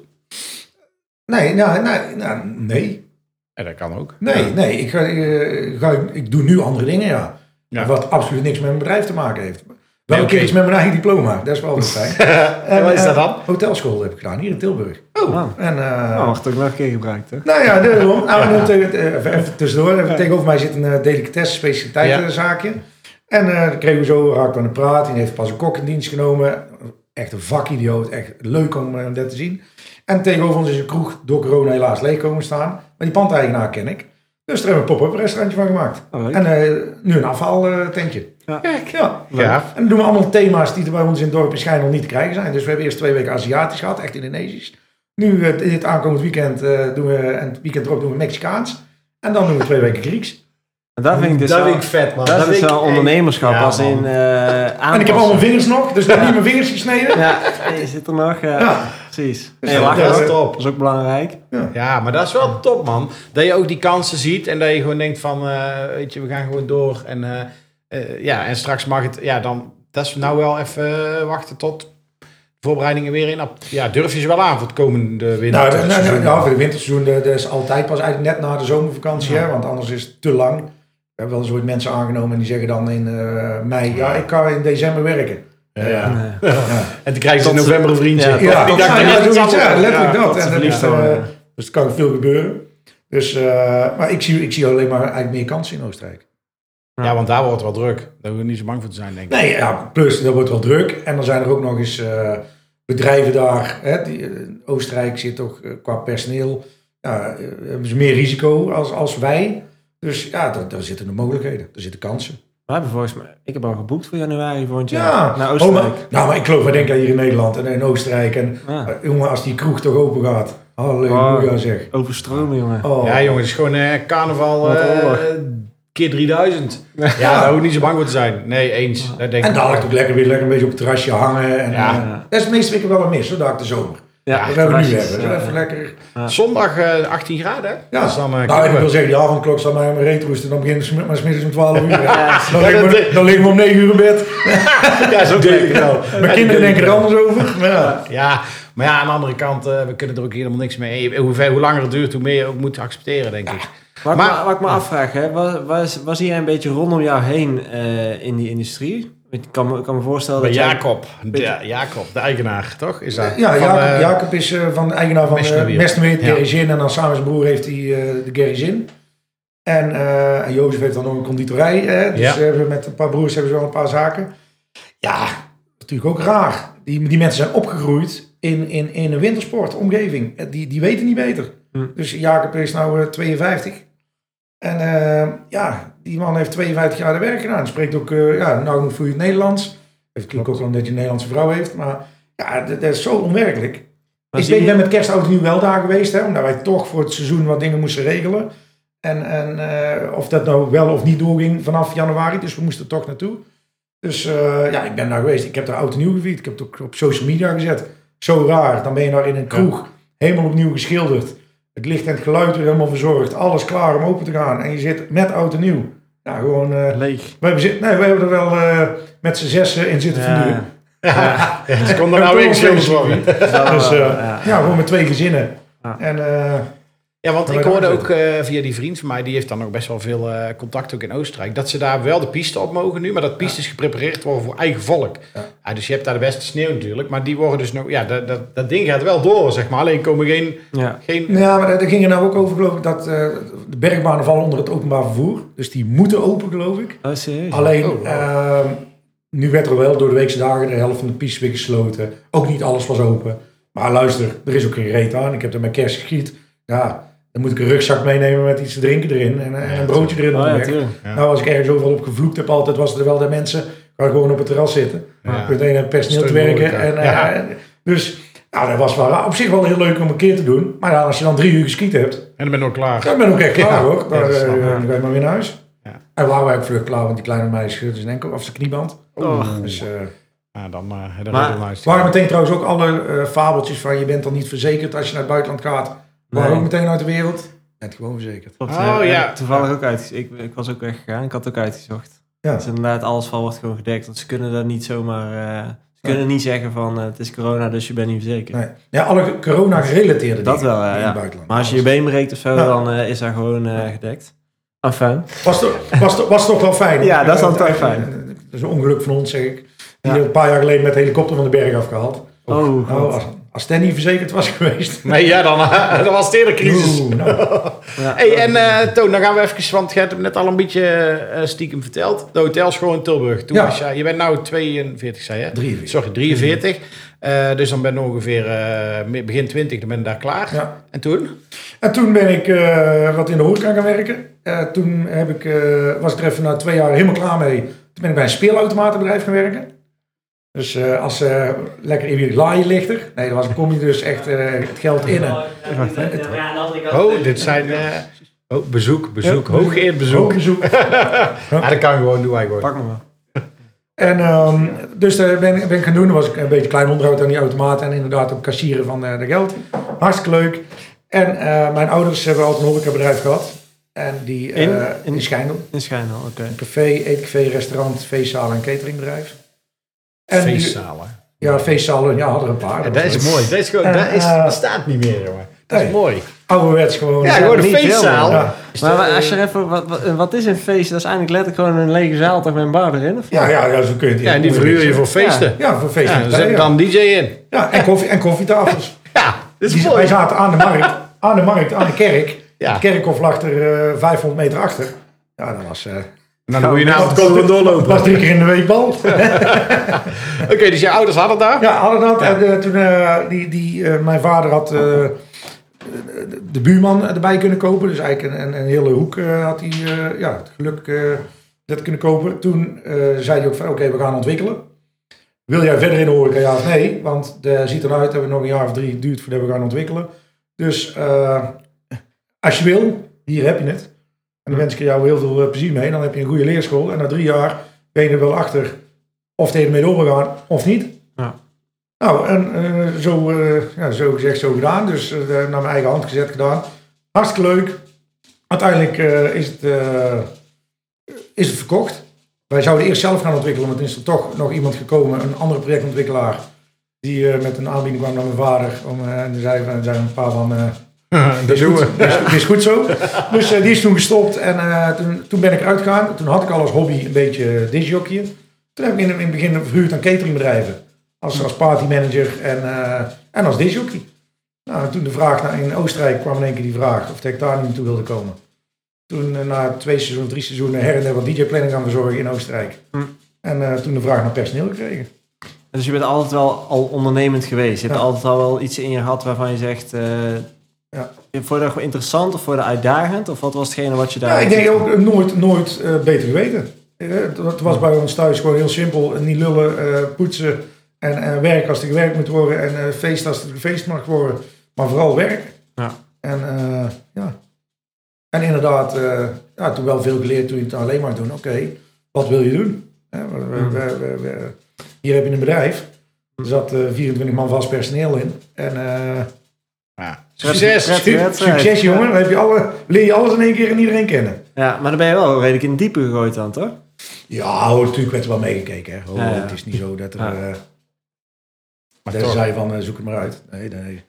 Nee, nou, nee, nou, nee. Ja, dat kan ook. Nee, nee. Ik, ga, eh, ga, ik doe nu andere dingen, ja. Ja. Wat absoluut niks met mijn bedrijf te maken heeft. Wel een keer oké. iets met mijn eigen diploma. Dat is wel fijn. En wat is dat eh, dan? hotelschool heb ik gedaan, hier in Tilburg. Oh, En, eh, oh wacht, ook nog een keer gebruikt, nou ja, daarom. Nou, tegen- eh, even, even tussendoor. Even Tegenover mij zit een uh, delicatesse specialiteitenzaakje. En eh dan kregen we zo, we aan de praat. Die heeft pas een kok in dienst genomen. Echt een vakidioot. Echt leuk om dat te zien. En tegenover ons is een kroeg door corona helaas leeg komen staan. Maar die pandeigenaar ken ik. Dus daar hebben we een pop-up restaurantje van gemaakt. Oh. En eh, nu een afvaltentje. Ja. Kijk, ja. Ja. En dan doen we allemaal thema's die er bij ons in het dorp in Schijn nog niet te krijgen zijn. Dus we hebben eerst twee weken Aziatisch gehad, echt Indonesisch. Nu, eh, dit aankomend weekend eh, doen we, en het weekend erop doen we Mexicaans. En dan doen we twee weken Grieks. En dat vind ik dus dat wel, vind ik vet, man. dat is dus ik wel ondernemerschap Ja, als in eh En ik heb al mijn vingers nog, dus nog niet mijn vingers gesneden. Ja, je zit er nog. Ja. Precies. Dus dat- lachen, dat dat is top. is ook belangrijk. Ja, maar dat is wel top, man. Dat je ook die kansen ziet en dat je gewoon denkt van, eh, weet je, we gaan gewoon door. En, eh, eh, ja, en straks mag het, ja, dan, dat is nou wel even wachten tot de voorbereidingen weer in. Ja, durf je ze wel aan voor het komende winter? Nou, nou, nou, nou, voor de winterseizoen, dat is altijd pas eigenlijk net na de zomervakantie, hè, want anders is het te lang. We hebben wel eens ooit mensen aangenomen en die zeggen dan in eh, mei, ja, ik kan in december werken. Ja, ja. En toen krijg je in november een vriendje. Ja, Ja, dat ja, letterlijk dat. En is, eh, dus er kan veel gebeuren. Dus, eh, maar ik zie, ik zie alleen maar eigenlijk meer kansen in Oostenrijk. Ja, want daar wordt het wel druk. Daar hoeven we niet zo bang voor te zijn, denk ik. Nee, ja, plus dat wordt wel druk. En dan zijn er ook nog eens eh, bedrijven daar. Hè, die, Oostenrijk zit toch qua personeel. Ja, eh, hebben ze meer risico als, als wij. Dus ja, daar, daar zitten de mogelijkheden. Er zitten kansen. We hebben volgens mij, ik heb al geboekt voor januari volgend jaar. Ja, Naar Oh, Oostenrijk. maar, nou, maar ik geloof, we denken hier in Nederland en in Oostenrijk. En Ja. jongen, als die kroeg toch open gaat. Halleluja Oh. zeg. Overstromen, jongen. Oh. Ja, jongens, het is gewoon eh, carnaval Wat eh, keer 3000. Ja, daar hoef niet zo bang voor te zijn. Nee, eens. Dat denk En ik. dadelijk ook lekker weer lekker een beetje op het terrasje hangen. En, Ja. eh, dat is het meeste weken wel een mis, zo dadelijk de zomer. Ja, Dat hebben we nu hebben. Ja. even lekker. Zondag eh, 18 graden, hè? Ja, Dat is dan, nou, ik wil zeggen, die avondklok staat mij om reet roesten. Dan begint het maar smiddags om 12 uur. Ja, Dan liggen we, dan liggen we om 9 uur in bed. Ja, zo denk ik wel. Mijn kinderen denken er anders over. Maar ja. Ja, maar ja, aan de andere kant, eh, we kunnen er ook helemaal niks mee. Hoe, ver, hoe langer het duurt, hoe meer je ook moet accepteren, denk ik. Wat, Maar- ik me, wat ik me afvraag, hè, was, was, was jij een beetje rondom jou heen eh, in die industrie? Ik kan kan me voorstellen Bij dat jij- Jacob, ja, Jacob, de eigenaar, toch? Is dat? Ja, Van, Jacob, eh, Jacob is eh, van de eigenaar van Mesneweer. uh, Mesneweer, Ja. Gerry Zin. En dan samen zijn broer heeft hij eh, de Zin. En, eh, en Jozef heeft dan nog een conditorij. Hè? Dus Ja. met een paar broers hebben ze wel een paar zaken. Ja, natuurlijk ook raar. Die, die mensen zijn opgegroeid in, in, in een wintersportomgeving. Eh, Die, die weten niet beter. Hm. Dus Jacob is nou eh, 52. En eh, ja, die man heeft 52 jaar de werk gedaan. Spreekt ook, eh, ja, nou nog vloeiend Nederlands. Het klinkt ook wel omdat hij een Nederlandse vrouw heeft. Maar ja, dat, dat is zo onwerkelijk. Maar ik ben, je- met kerst oud en nieuw wel daar geweest. Hè, omdat wij toch voor het seizoen wat dingen moesten regelen. En, en eh, of dat nou wel of niet doorging vanaf januari. Dus we moesten er toch naartoe. Dus eh, ja, ik ben daar geweest. Ik heb daar oud en nieuw gevierd. Ik heb het ook op social media gezet. Zo raar. Dan ben je daar in een kroeg. Helemaal opnieuw geschilderd. Het licht en het geluid weer helemaal verzorgd. Alles klaar om open te gaan. En je zit met oud en nieuw. Ja, gewoon... eh, Leeg. we, hebben, zit- nee, we hebben er wel eh, met z'n zessen in zitten Ja. verduren. Ja, ze kon er Ja, nou wel worden. Dus eh, ja. ja, gewoon met twee gezinnen. Ja. En eh, Ja, want ik hoorde ook eh, via die vriend van mij, die heeft dan nog best wel veel eh, contact ook in Oostenrijk, dat ze daar wel de piste op mogen nu, maar dat pistes geprepareerd worden voor eigen volk. Ja. Ja, dus je hebt daar de beste sneeuw natuurlijk, maar die worden dus nog, ja, dat, dat, dat ding gaat wel door, zeg maar. Alleen komen geen, Ja. geen ja, maar daar ging er nou ook over, geloof ik, dat eh, de bergbanen vallen onder het openbaar vervoer. Dus die moeten open, geloof ik. Oh, serieus? Alleen, Oh, wow. eh, nu werd er wel door de weekse dagen de helft van de pistes weer gesloten. Ook niet alles was open. Maar luister, er is ook geen reet aan. Ik heb er mijn kerst geschiet. Ja, dan moet ik een rugzak meenemen met iets te drinken erin. En, en een broodje erin Oh, ja. Nou, als ik ergens overal op gevloekt heb altijd, was er wel de mensen gaan gewoon op het terras zitten. Ja. Het personeel te werken. En, eh, Ja. en- dus nou, dat was wel, op zich wel heel leuk om een keer te doen. Maar ja, als je dan drie uur geskiet hebt, en dan ben ik ook klaar. dan ben ik ook echt klaar Ja. hoor. Dan, Ja, dat eh, dan ga je maar weer naar huis. Ja. En waren wij ook vlug klaar, want die kleine meisje scheurde zijn enkel of zijn knieband. Oh. Dus eh Ja, dan, eh dan Maar- waren meteen trouwens ook alle eh, fabeltjes van je bent dan niet verzekerd als je naar het buitenland gaat. Nee. ook meteen uit de wereld. Bent gewoon verzekerd. Klopt, Oh, ja. Toevallig ook uit. Ik, ik was ook weggegaan. Ik had ook uitgezocht. Ja. Dus inderdaad, alles van wordt gewoon gedekt. Want ze kunnen dat niet zomaar... eh, ze kunnen niet zeggen van eh, het is corona, dus je bent niet verzekerd. Nee. Ja, alle corona-gerelateerde Dat dingen wel, ja, in ja. het buitenland. Maar als je je been breekt of zo, Ja. dan eh, is dat gewoon eh, gedekt. Enfin. Was, toch- was, toch- was toch wel fijn? Ja, dat is dan toch Eh, fijn. Dat is een ongeluk van ons, zeg ik. Die Ja. een paar jaar geleden met de helikopter van de berg afgehaald. Oh, God. Als, Stan niet verzekerd was geweest. Nee, ja, dan, dan was het eerder crisis. Oeh, nou, Ja. Hey, en eh, Toon, dan gaan we even, want je hebt het net al een beetje eh, stiekem verteld. De hotelschool in Tilburg. Toen Ja. was jij, je bent nou 42, zei je? 43. Sorry, 43. Eh, dus dan ben je ongeveer eh, begin 20, dan ben je daar klaar. ja. En toen? En toen ben ik eh, wat in de horeca gaan werken. Eh, toen heb ik, eh, was ik er even na twee jaar helemaal klaar mee. Toen ben ik bij een speelautomatenbedrijf gaan werken. Dus eh, als eh, lekker in laaien Nee, dat was, dan kom je dus echt eh, het geld in. Oh, dit zijn... eh, oh, bezoek, bezoek, Ja. hooggeëerd bezoek. Hoogbezoek. Ja, dat kan gewoon, doe wij gewoon. Pak me maar. En ehm, dus daar ben, ben ik gaan doen. Dan was ik een beetje klein onderhoud aan die automaten. En inderdaad ook kassieren van eh, de geld. Hartstikke leuk. En eh, mijn ouders hebben altijd een horecabedrijf gehad. En die eh, In? in, In- Schijndel. In Schijnel, oké. Een café, eetcafé, restaurant, feestzaal en cateringbedrijf. En Feestzalen. ja, feestzalen, ja, hadden er een paar. Ja, dat is mooi. Dat is gewoon, En, dat, is, eh, dat staat niet meer, jongen. Dat is nee. mooi. Ouderwets gewoon. Ja, gewoon een feestzaal. ja. Maar als je er even, wat, wat, wat is een feest? Dat is eigenlijk letterlijk gewoon een lege zaal toch met een bar erin? Of? ja, ja, ja, zo kun je het Ja, en die verhuur je voor feesten. Ja, voor feesten. Ja, zet dan DJ in. ja, en, koffie, en koffietafels. Ja, dat is Die, wij mooi. zaten aan de markt, aan de markt, aan de kerk. Ja. De kerkhof lag er eh, 500 meter achter. Ja, dat was... eh Nou, dan moet je dat avond was- komen we dat doorlopen. was drie keer in de week bal. Oké, dus je ouders hadden daar? Ja, hadden dat. En eh, toen, eh, die, die, eh, mijn vader had eh, de- buurman erbij kunnen kopen. Dus eigenlijk een, een, een hele hoek eh, had hij eh, ja, het geluk eh, dat kunnen kopen. Toen eh, zei hij ook van oké, we gaan ontwikkelen. Wil jij verder in de horeca, ja of nee? Want het ziet eruit dat we nog een jaar of drie duurt voordat we gaan ontwikkelen. Dus eh, als je wil, hier heb je het. En dan wens ik jou heel veel eh, plezier mee. Dan heb je een goede leerschool. En na drie jaar ben je er wel achter of het ermee door wil gaan of niet. Ja. Nou, en eh, zo, eh, ja, zo gezegd, zo gedaan. Dus naar mijn eigen hand gezet gedaan. Hartstikke leuk. Uiteindelijk is, het, is het verkocht. Wij zouden eerst zelf gaan ontwikkelen, maar toen is er toch nog iemand gekomen, een andere projectontwikkelaar, die met een aanbieding kwam naar mijn vader. Om, en van- zei een paar van, Dat doen we. dat is, dat is goed zo. Dus eh, die is toen gestopt en eh, toen, toen ben ik eruit gegaan. Toen had ik al als hobby een beetje disjockeyen. Toen heb ik in, in het begin verhuurd aan cateringbedrijven. Als, als partymanager en, eh, en als disjockey. Nou, en toen de vraag naar, in Oostenrijk kwam in één keer die vraag of ik daar niet naartoe wilde komen. Toen na twee seizoenen, drie seizoenen her en der wat DJ-planning gaan verzorgen in Oostenrijk. Hm. En toen de vraag naar personeel gekregen. Dus je bent altijd wel al ondernemend geweest. Je hebt Ja. altijd al wel iets in je gehad waarvan je zegt... Ja. Vond je dat gewoon interessant of vond je dat uitdagend? Of wat was hetgene wat je daar... Ja, ik denk ook nooit, nooit eh, beter geweten. Eh, Het was bij ons thuis gewoon heel simpel. eh, Niet lullen, eh, poetsen en eh, werk als er gewerkt moet worden. En eh, feest als er gefeest mag worden. Maar vooral werk. Ja. En eh, ja. En inderdaad, eh, ja, toen wel veel geleerd toen je het alleen maar doen. Oké, wat wil je doen? Hè, we- we- Hmm. we- we- we- hier heb je een bedrijf. Er zat eh, 24 man vast personeel in. En eh, Ja. Succes! Succes jongen, dan heb je alle, leer je alles in één keer en iedereen kennen. Ja, maar dan ben je wel redelijk in het diepe gegooid dan, toch? Ja, hoor, natuurlijk werd er wel meegekeken. Hè. Oh, Ja, ja. Het is niet zo dat er... Ja. eh Maar dat toch. zei van, eh, zoek het maar uit. Nee, nee.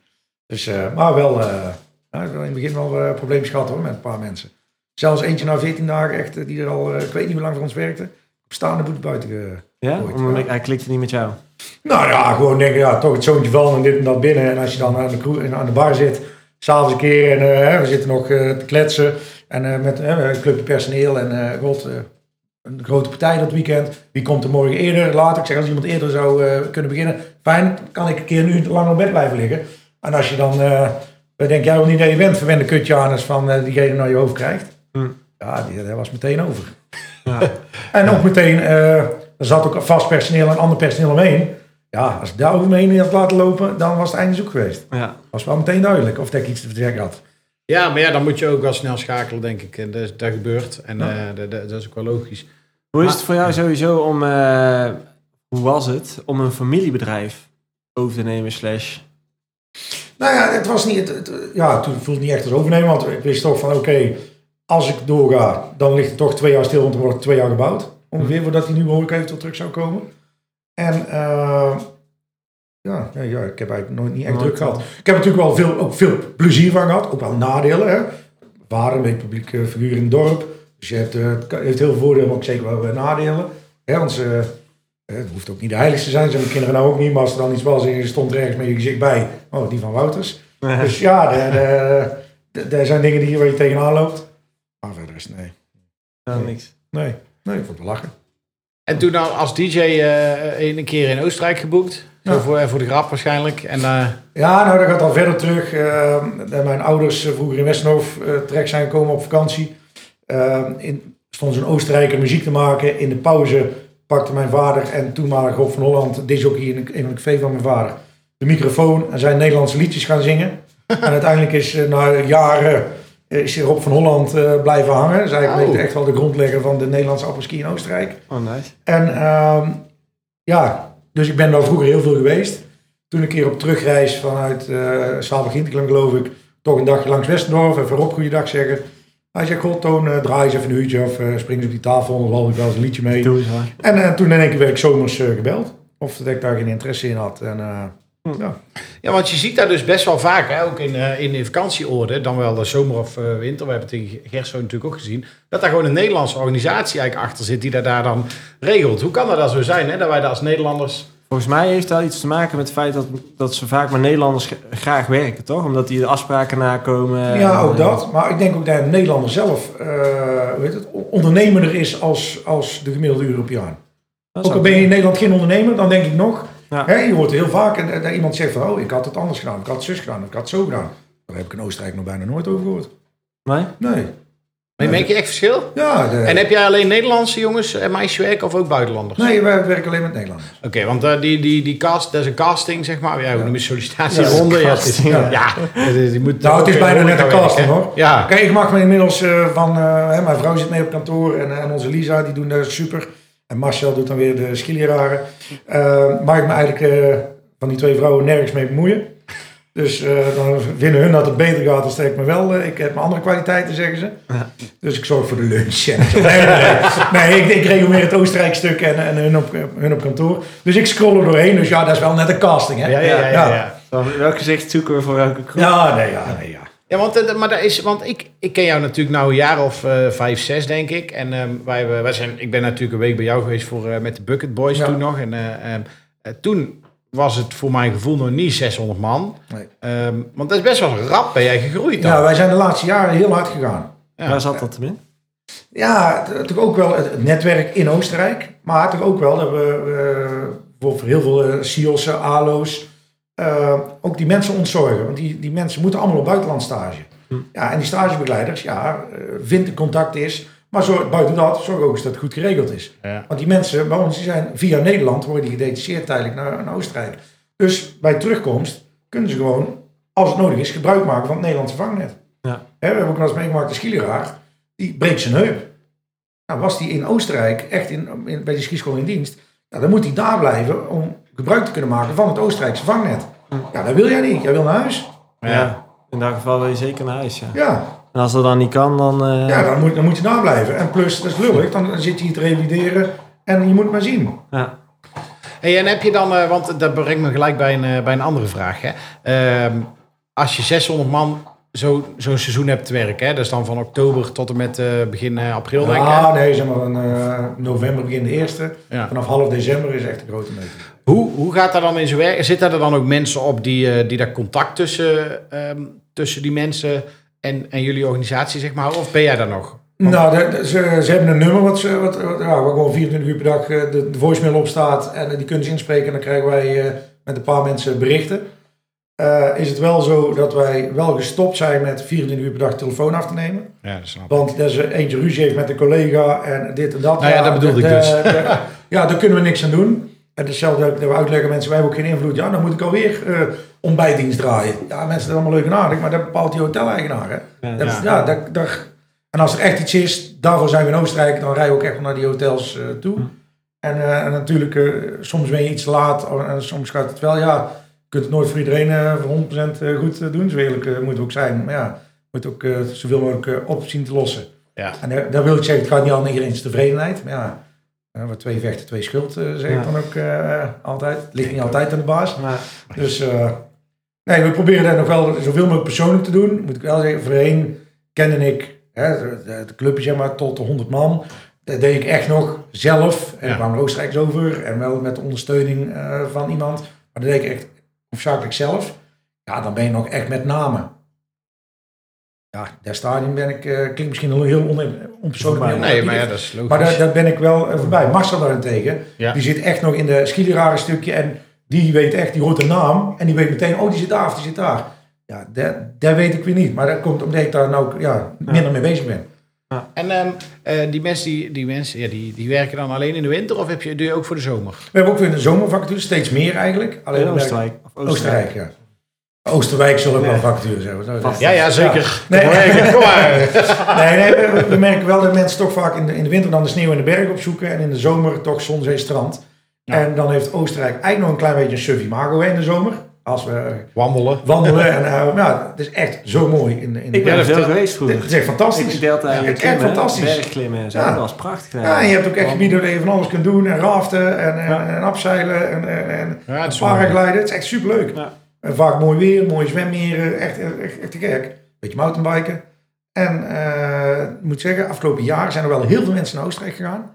Dus, eh, maar wel, eh in het begin wel eh problemen gehad hoor, met een paar mensen. Zelfs eentje na 14 dagen, echt, die er al, eh, ik weet niet hoe lang voor ons werkte, op staande voet buiten. Ja? Ooit, Omdat hij klikte niet met jou. Nou ja, gewoon denken, ja, toch het zoontje van en dit en dat binnen. En als je dan aan de, kroeg- aan de bar zit, s'avonds een keer en eh, we zitten nog eh, te kletsen. En eh, met een clubje personeel en god, een grote partij dat weekend. Wie komt er morgen eerder, later? Ik zeg, als iemand eerder zou kunnen beginnen, fijn, kan ik een keer nu lang op bed blijven liggen. En als je dan, denk jij wel niet dat je bent, verwende kutje aan van diegene naar je hoofd krijgt. Hm. Ja, die, dat was meteen over. Ja. En ook meteen, er zat ook vast personeel en ander personeel omheen. Ja, als ik daar over me heen had laten lopen, dan was het einde zoek geweest. ja. was wel meteen duidelijk of dat ik iets te zeggen had. Ja, maar ja, dan moet je ook wel snel schakelen, denk ik. En dat, dat gebeurt. En Ja. eh, dat, dat dat is ook wel logisch. Hoe is het voor jou sowieso om... eh, hoe was het om een familiebedrijf over te nemen slash... Nou ja, het was niet, het, het- ja, toen voelde het niet echt als overnemen, want ik wist toch van oké, als ik doorga, dan ligt het toch twee jaar stil, want er wordt twee jaar gebouwd. Ongeveer voordat die nieuwe eventueel terug zou komen. En eh, ja, ja, ja, ik heb eigenlijk nooit niet echt druk gehad. Ik heb natuurlijk wel veel, ook veel plezier van gehad, ook wel nadelen. Hè. Vader, een publieke figuur in het dorp. Dus je hebt, eh, het kan- heeft heel veel voordelen, maar ook zeker wel weer nadelen. Hè, want ze, eh, het hoeft ook niet de heiligste te zijn, zijn mijn kinderen nou ook niet. Maar als er dan iets was en je stond er ergens met je gezicht bij, oh, die van Wouters. Dus ja, er zijn dingen die waar je tegenaan loopt. Maar verder is nee. Ja, niks. Nee, nee, ik vond het lachen. En toen nou als DJ eh, een keer in Oostenrijk geboekt. Zo Ja. voor, voor de grap waarschijnlijk. En eh, Ja, nou dat gaat al verder terug. Eh, mijn ouders eh, vroeger in Westenhof eh, terecht zijn gekomen op vakantie. Eh, in, stond zo'n Oostenrijker muziek te maken. In de pauze pakte mijn vader en toenmalig Rob van Holland, disjockey in een, in een café van mijn vader, de microfoon en zijn Nederlandse liedjes gaan zingen. en uiteindelijk is eh, na jaren eh, is Rob van Holland eh, blijven hangen. Is eigenlijk Oh. echt wel de grondlegger van de Nederlandse apres-ski in Oostenrijk. Oh, nice. En ehm, ja, dus ik ben daar vroeger heel veel geweest. Toen een keer op terugreis vanuit uh, Saalbach-Hinterklang, geloof ik, toch een dagje langs Westendorf, even Rob goeiedag zeggen. Hij zegt, god Toon, eh, draai eens even een uurtje of uh, spring eens op die tafel, dan wal ik wel eens een liedje mee. Doe. En uh, toen in één keer werd ik zomers uh, gebeld. Of dat ik daar geen interesse in had. En, uh, ja. ja, want je ziet daar dus best wel vaak, hè, ook in, uh, in de vakantieorde, dan wel de zomer of uh, winter, we hebben het in Gerso natuurlijk ook gezien, dat daar gewoon een Nederlandse organisatie eigenlijk achter zit die dat daar dan regelt. Hoe kan dat dan zo zijn, hè, dat wij daar als Nederlanders... Volgens mij heeft dat iets te maken met het feit dat, dat ze vaak met Nederlanders graag werken, toch? Omdat die de afspraken nakomen. Ja, ook dat. Maar ik denk ook dat een Nederlander zelf uh, weet het, ondernemerder is als, als de gemiddelde Europeaan. Ook al ben je in Nederland geen ondernemer, dan denk ik nog. Ja. Hè, je hoort heel vaak en, dat iemand zegt van, oh, ik had het anders gedaan, ik had het zus gedaan, ik had het zo gedaan. Daar heb ik in Oostenrijk nog bijna nooit over gehoord. Nee? Nee. Maar merk je echt verschil? Ja. De... En heb jij alleen Nederlandse jongens en meisjes werken of ook buitenlanders? Nee, wij werken alleen met Nederlanders. Oké, okay, want uh, die, die, die cast, dat is een casting, zeg maar. Ja, hoe noem je sollicitatieronde? Ja, ja, ja. ja. Die moet nou, het is bijna net een casting, hoor. Ja. Kijk, ik mag me inmiddels uh, van... Uh, hè, mijn vrouw zit mee op kantoor en, en onze Lisa, die doen dat super. En Marcel doet dan weer de skieleraren. Uh, mag ik me eigenlijk van die twee vrouwen nergens mee bemoeien. Dus uh, dan vinden hun dat het beter gaat, dan ik me wel. Ik heb mijn andere kwaliteiten, zeggen ze. Ja. Dus ik zorg voor de lunch. En nee, nee, nee. nee ik, ik regel meer het Oostenrijk stuk en, en hun, op, hun op kantoor. Dus ik scroll er doorheen. Dus ja, dat is wel net een casting, hè? Ja, ja, ja. ja, ja. ja. Welk gezicht zoeken we voor welke groep? Ja, nee, ja, nee, ja. Ja, want, maar dat is, want ik, ik ken jou natuurlijk nou een jaar of uh, vijf, zes, denk ik. En um, wij, wij zijn, ik ben natuurlijk een week bij jou geweest voor, uh, met de Bucket Boys ja. toen nog. En uh, um, toen was het voor mijn gevoel nog niet 600 man. Nee. Um, want dat is best wel rap ben jij gegroeid dan. Ja, wij zijn de laatste jaren heel hard gegaan. Ja. Waar zat dat in? Ja, toch ook wel het netwerk in Oostenrijk. Maar toch ook wel dat we eh, voor heel veel eh, SIOS'en, ALO's, eh, ook die mensen ontzorgen. Want die, die mensen moeten allemaal op buitenlandstage. Hm. Ja, en die stagebegeleiders, ja, eh vind een contact is. Maar zorg, buiten dat, zorg ook eens dat het goed geregeld is. Ja. Want die mensen bij ons die zijn via Nederland, worden die gedetacheerd tijdelijk naar, naar Oostenrijk. Dus bij terugkomst kunnen ze gewoon, als het nodig is, gebruik maken van het Nederlandse vangnet. Ja. We hebben ook wel eens meegemaakt, de skileraar, die breekt zijn heup. Nou, was die in Oostenrijk, echt in, in, bij die skischool in dienst, nou, dan moet hij daar blijven om gebruik te kunnen maken van het Oostenrijkse vangnet. Ja, dat wil jij niet. Jij wil naar huis. Ja. In dat geval wil je zeker naar huis, ja. Ja, En als dat dan niet kan, dan... eh, ja dan, moet, dan moet je daar blijven. En plus, dat is lullig, dan zit je hier te revalideren en je moet het maar zien. ja. Hey, en heb je dan, eh, want dat brengt me gelijk bij een, eh, bij een andere vraag. Hè? Ehm, als je 600 man zo- zo'n seizoen hebt te werken, hè? dat is dan van oktober tot en met eh, begin april, denk ik. Ja, nee, zeg maar eh, november begin de eerste. Ja. Vanaf half december is echt een grote meter. Hoe, hoe gaat dat dan in zijn werk? Zitten er dan ook mensen op die, eh, die daar contact tussen, ehm, tussen die mensen en, en jullie organisatie, zeg maar? Of ben jij daar nog? Nou, de- de- ze, ze hebben een nummer wat, ze, wat, wat- ja, waar gewoon 24 uur per dag eh, de, de voicemail op staat. En eh, die kunnen ze inspreken en dan krijgen wij met een paar mensen berichten. Is het wel zo dat wij wel gestopt zijn met 24 uur per dag telefoon af te nemen. Ja, dat snap ik. Want als er eentje ruzie heeft met een collega en dit en dat. Nou ja, dat bedoelde ik dus. ja, daar kunnen we niks aan doen. En hetzelfde dat we uitleggen mensen, wij hebben ook geen invloed. Ja, dan moet ik alweer eh ontbijtdienst draaien. Ja, mensen, dat is allemaal leuk en aardig, maar dat bepaalt die hoteleigenaar. Hè? Ja, Dat- ja. ja, dat, dat- en als er echt iets is, daarvoor zijn we in Oostenrijk, dan rijden we ook echt wel naar die hotels eh, toe. Hm. En, eh, en natuurlijk, eh, soms ben je iets laat en soms gaat het wel. Ja, je kunt het nooit voor iedereen eh, voor 100% eh, goed doen. Zo eerlijk eh, moeten we ook zijn. Maar ja, je moet ook zoveel mogelijk op zien te lossen. Ja. En daar wil ik zeggen, het gaat niet aan iedereen's tevredenheid. Maar ja, wat twee vechten, twee schuld, eh, zeg Ja. ik dan ook eh, altijd. Het ligt niet altijd aan de baas. Maar, Dus eh, nee, we proberen dat nog wel zoveel mogelijk persoonlijk te doen. Moet ik wel zeggen, voorheen kende ik de clubje zeg maar tot de 100 man. Dat deed ik echt nog zelf. En Ja. er kwamen er Oostenrijks over. En wel met de ondersteuning eh, van iemand. Maar dat deed ik echt hoofdzakelijk zelf. Ja, dan ben je nog echt met namen. Ja, daar stadion ben ik, eh, klinkt misschien heel on, onpersoonlijk. Nee, maar ja, dat is logisch. Maar daar, daar ben ik wel eh, voorbij. Marcel daarentegen, Ja. die zit echt nog in de skielerare stukje. En die weet echt, die hoort de naam. En die weet meteen, oh die zit daar of die zit daar. Ja, dat, dat weet ik weer niet. Maar dat komt omdat ik daar nou ook, ja, minder mee bezig ben. En ehm, eh, die mensen, die, die, mensen ja, die, die werken dan alleen in de winter of heb je, doe je ook voor de zomer? We hebben ook weer een zomervacature, steeds meer eigenlijk. Alleen in Oostenrijk. Oostenrijk, ja. Oosterwijk zullen ook wel Nee. vacature zijn. Zo is het. Ja, ja, zeker. Nee. Kom maar, kom maar. Nee, nee we, we merken wel dat mensen toch vaak in de, in de winter dan de sneeuw in de berg opzoeken. En in de zomer toch zon, zee, strand. Ja. En dan heeft Oostenrijk eigenlijk nog een klein beetje een sub imago hè, in de zomer. Als we Wandelen. wandelen. En uh, nou, het is echt zo mooi in de, in de Ik ben er veel geweest vroeger. Het is echt fantastisch. Ik deelde Ja, eigenlijk echt klimmen, fantastisch. bergklimmen en zo. Ja. Dat was prachtig. hè. Ja, en je hebt ook echt gebieden waar je van alles kunt doen. En raften en, en, Ja. en afzeilen en, en, en Ja, het paragliden. Het is echt superleuk. Ja. En vaak mooi weer, mooie zwemmeren. Echt, echt, echt te gek. Beetje mountainbiken. En eh, ik moet zeggen, afgelopen jaar zijn er wel heel veel mensen naar Oostenrijk gegaan.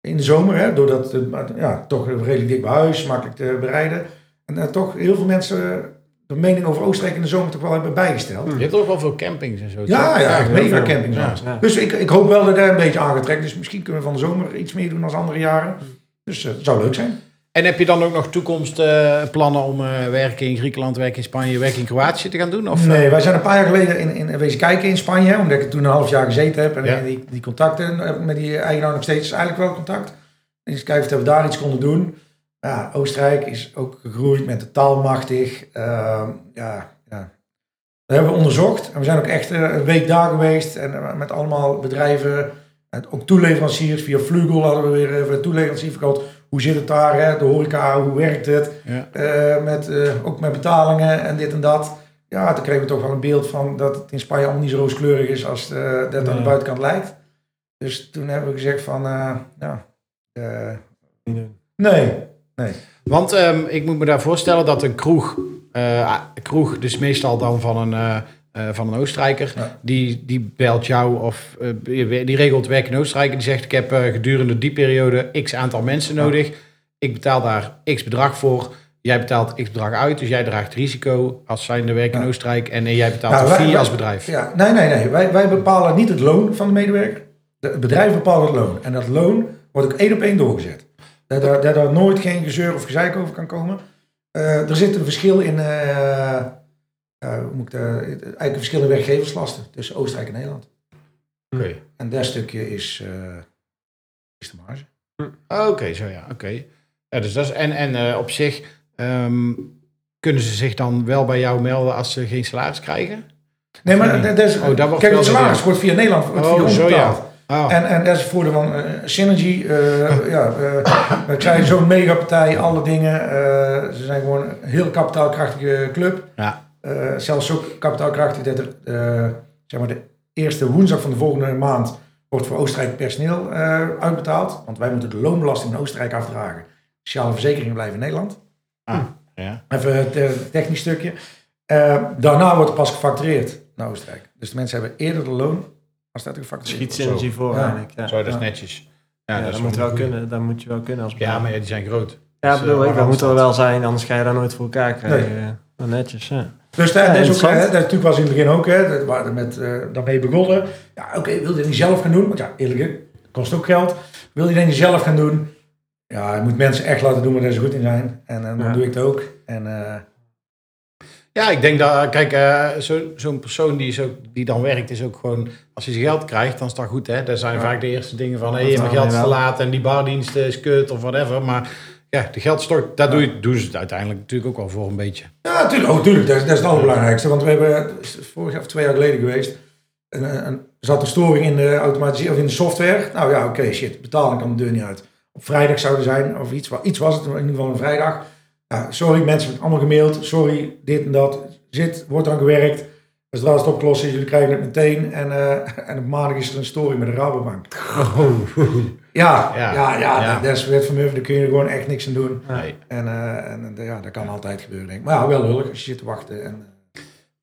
In de zomer, hè, doordat ja, toch redelijk dik bij huis, makkelijk te bereiden. En eh, toch heel veel mensen de mening over Oostenrijk in de zomer toch wel hebben bijgesteld. Je hebt ook wel veel campings en zo. Ja, ja, echt mega campings. Ja. Ja. Dus ik, ik hoop wel dat dat een beetje aangetrekt. Dus misschien kunnen we van de zomer iets meer doen dan andere jaren. Dus eh, het zou leuk zijn. En heb je dan ook nog toekomstplannen om eh, werken in Griekenland, werken in Spanje, werken in Kroatië te gaan doen? Of, Nee, wij zijn een paar jaar geleden in, in wezen kijken in Spanje. Omdat ik toen een half jaar gezeten heb. En Ja. die, die contacten heb ik met die eigenaar nog steeds eigenlijk wel contact. En eens kijken of we daar iets konden doen. Ja, Oostenrijk is ook gegroeid met de taalmachtig. Ehm, ja, ja. Dat hebben we onderzocht. En we zijn ook echt eh, een week daar geweest. En eh, met allemaal bedrijven. En ook toeleveranciers. Via Vlugel hadden we weer even een toeleverancier verkocht. Hoe zit het daar? Hè? De horeca, hoe werkt het? Ja. Eh, met, eh, ook met betalingen en dit en dat. Ja, toen kregen we toch wel een beeld van dat het in Spanje allemaal niet zo rooskleurig is als eh, dat aan de Nee. buitenkant lijkt. Dus toen hebben we gezegd van, ja, Niet doen. nee, Want ehm, ik moet me daar voorstellen dat een kroeg, kroeg dus meestal dan van een, eh, van een Oostenrijker, Ja. die, die belt jou of eh, die regelt werk in Oostenrijk en die zegt ik heb eh, gedurende die periode x aantal mensen nodig. Ik betaal daar x bedrag voor. jij betaalt x bedrag uit, dus jij draagt risico als zijnde werk in. Oostenrijk en jij betaalt Nou, een fee als bedrijf. Ja, nee, nee, nee. Wij, wij bepalen niet het loon van de medewerker. De- Het bedrijf bepaalt het loon. En dat loon wordt ook één op één doorgezet. Dat er, dat er nooit geen gezeur of gezeik over kan komen. Er zit een verschil in, eh, eh, moet ik dat- eigenlijk een verschil in werkgeverslasten tussen Oostenrijk en Nederland. Oké. En dat stukje is, eh, is de marge. Oké, zo ja, oké. Ja, dus dat is, en en eh, op zich ehm, kunnen ze zich dan wel bij jou melden als ze geen salaris krijgen? Nee, maar dat is, Oh, dat wordt kijk, het salaris wordt via Nederland wordt Oh, via ons ja. betaald. Oh, En, en dat is het voordeel van eh, Synergy. eh, ja, eh, we zijn zo'n megapartij, alle dingen. eh, ze zijn gewoon een heel kapitaalkrachtige club. ja. Eh, zelfs zo kapitaalkrachtig dat er, eh, zeg maar de eerste woensdag van de volgende maand wordt voor Oostenrijk personeel eh, uitbetaald. Want wij moeten de loonbelasting in Oostenrijk afdragen. Sociale verzekeringen blijven in Nederland. Ah, ja. Even het technisch stukje. Eh, daarna wordt er pas gefactureerd naar Oostenrijk. Dus de mensen hebben eerder de loon als dat er gefactureerd Schiet wordt. synergy voor Ja. eigenlijk. Ja, Zo, dat is Ja. netjes. Ja, Ja, dat, moet wel goeie. kunnen. Dat moet je wel kunnen als Ja, maar ja, die zijn groot. Ja, Dus, bedoel ik. Dat moet er wel zijn, anders ga je dat nooit voor elkaar krijgen. Nee. Eh, netjes, ja. Dus Ja, dat is ook, interessant. hè, dat natuurlijk was in het begin ook, hè, dat we met, eh, daarmee begonnen. Ja, oké, wil je niet zelf gaan doen? Want ja, eerlijk, kost ook geld. Wil je dat niet zelf gaan doen? Ja, je moet mensen echt laten doen waar ze goed in zijn. En, en dan Ja. doe ik het ook. En eh, Ja, ik denk dat, kijk, eh, zo- zo'n persoon die, ook, die dan werkt, is ook gewoon, als hij zijn geld krijgt, dan is dat goed, hè. Dat zijn Ja. vaak de eerste dingen van, hé, hey, mijn geld is te laat en die bardienst is kut of whatever. Maar ja, de geldstort, daar doe je, doen ze het uiteindelijk natuurlijk ook wel voor een beetje. ja, natuurlijk, oh, tuurlijk, dat, is- dat is het allerbelangrijkste. Want we hebben, vorig jaar of twee jaar geleden geweest, er zat een storing in de automatisering of in de software. Nou ja, oké, shit, betaling kan de deur niet uit. Op vrijdag zou er zijn, of iets, iets was het, in ieder geval een vrijdag. Ja, sorry, mensen hebben allemaal gemaild. Sorry, dit en dat. Zit, wordt aan gewerkt. Dus dat is het opgelost is, jullie krijgen het meteen. En, eh, en op maandag is er een storing met de Rabobank. Ja, Ja, ja, ja, ja. dat- dat is wet van Murphy, daar kun je er gewoon echt niks aan doen. Nee. En, eh, en eh, ja, dat kan altijd gebeuren, denk ik. Maar ja, wel lullig als je zit te wachten. En,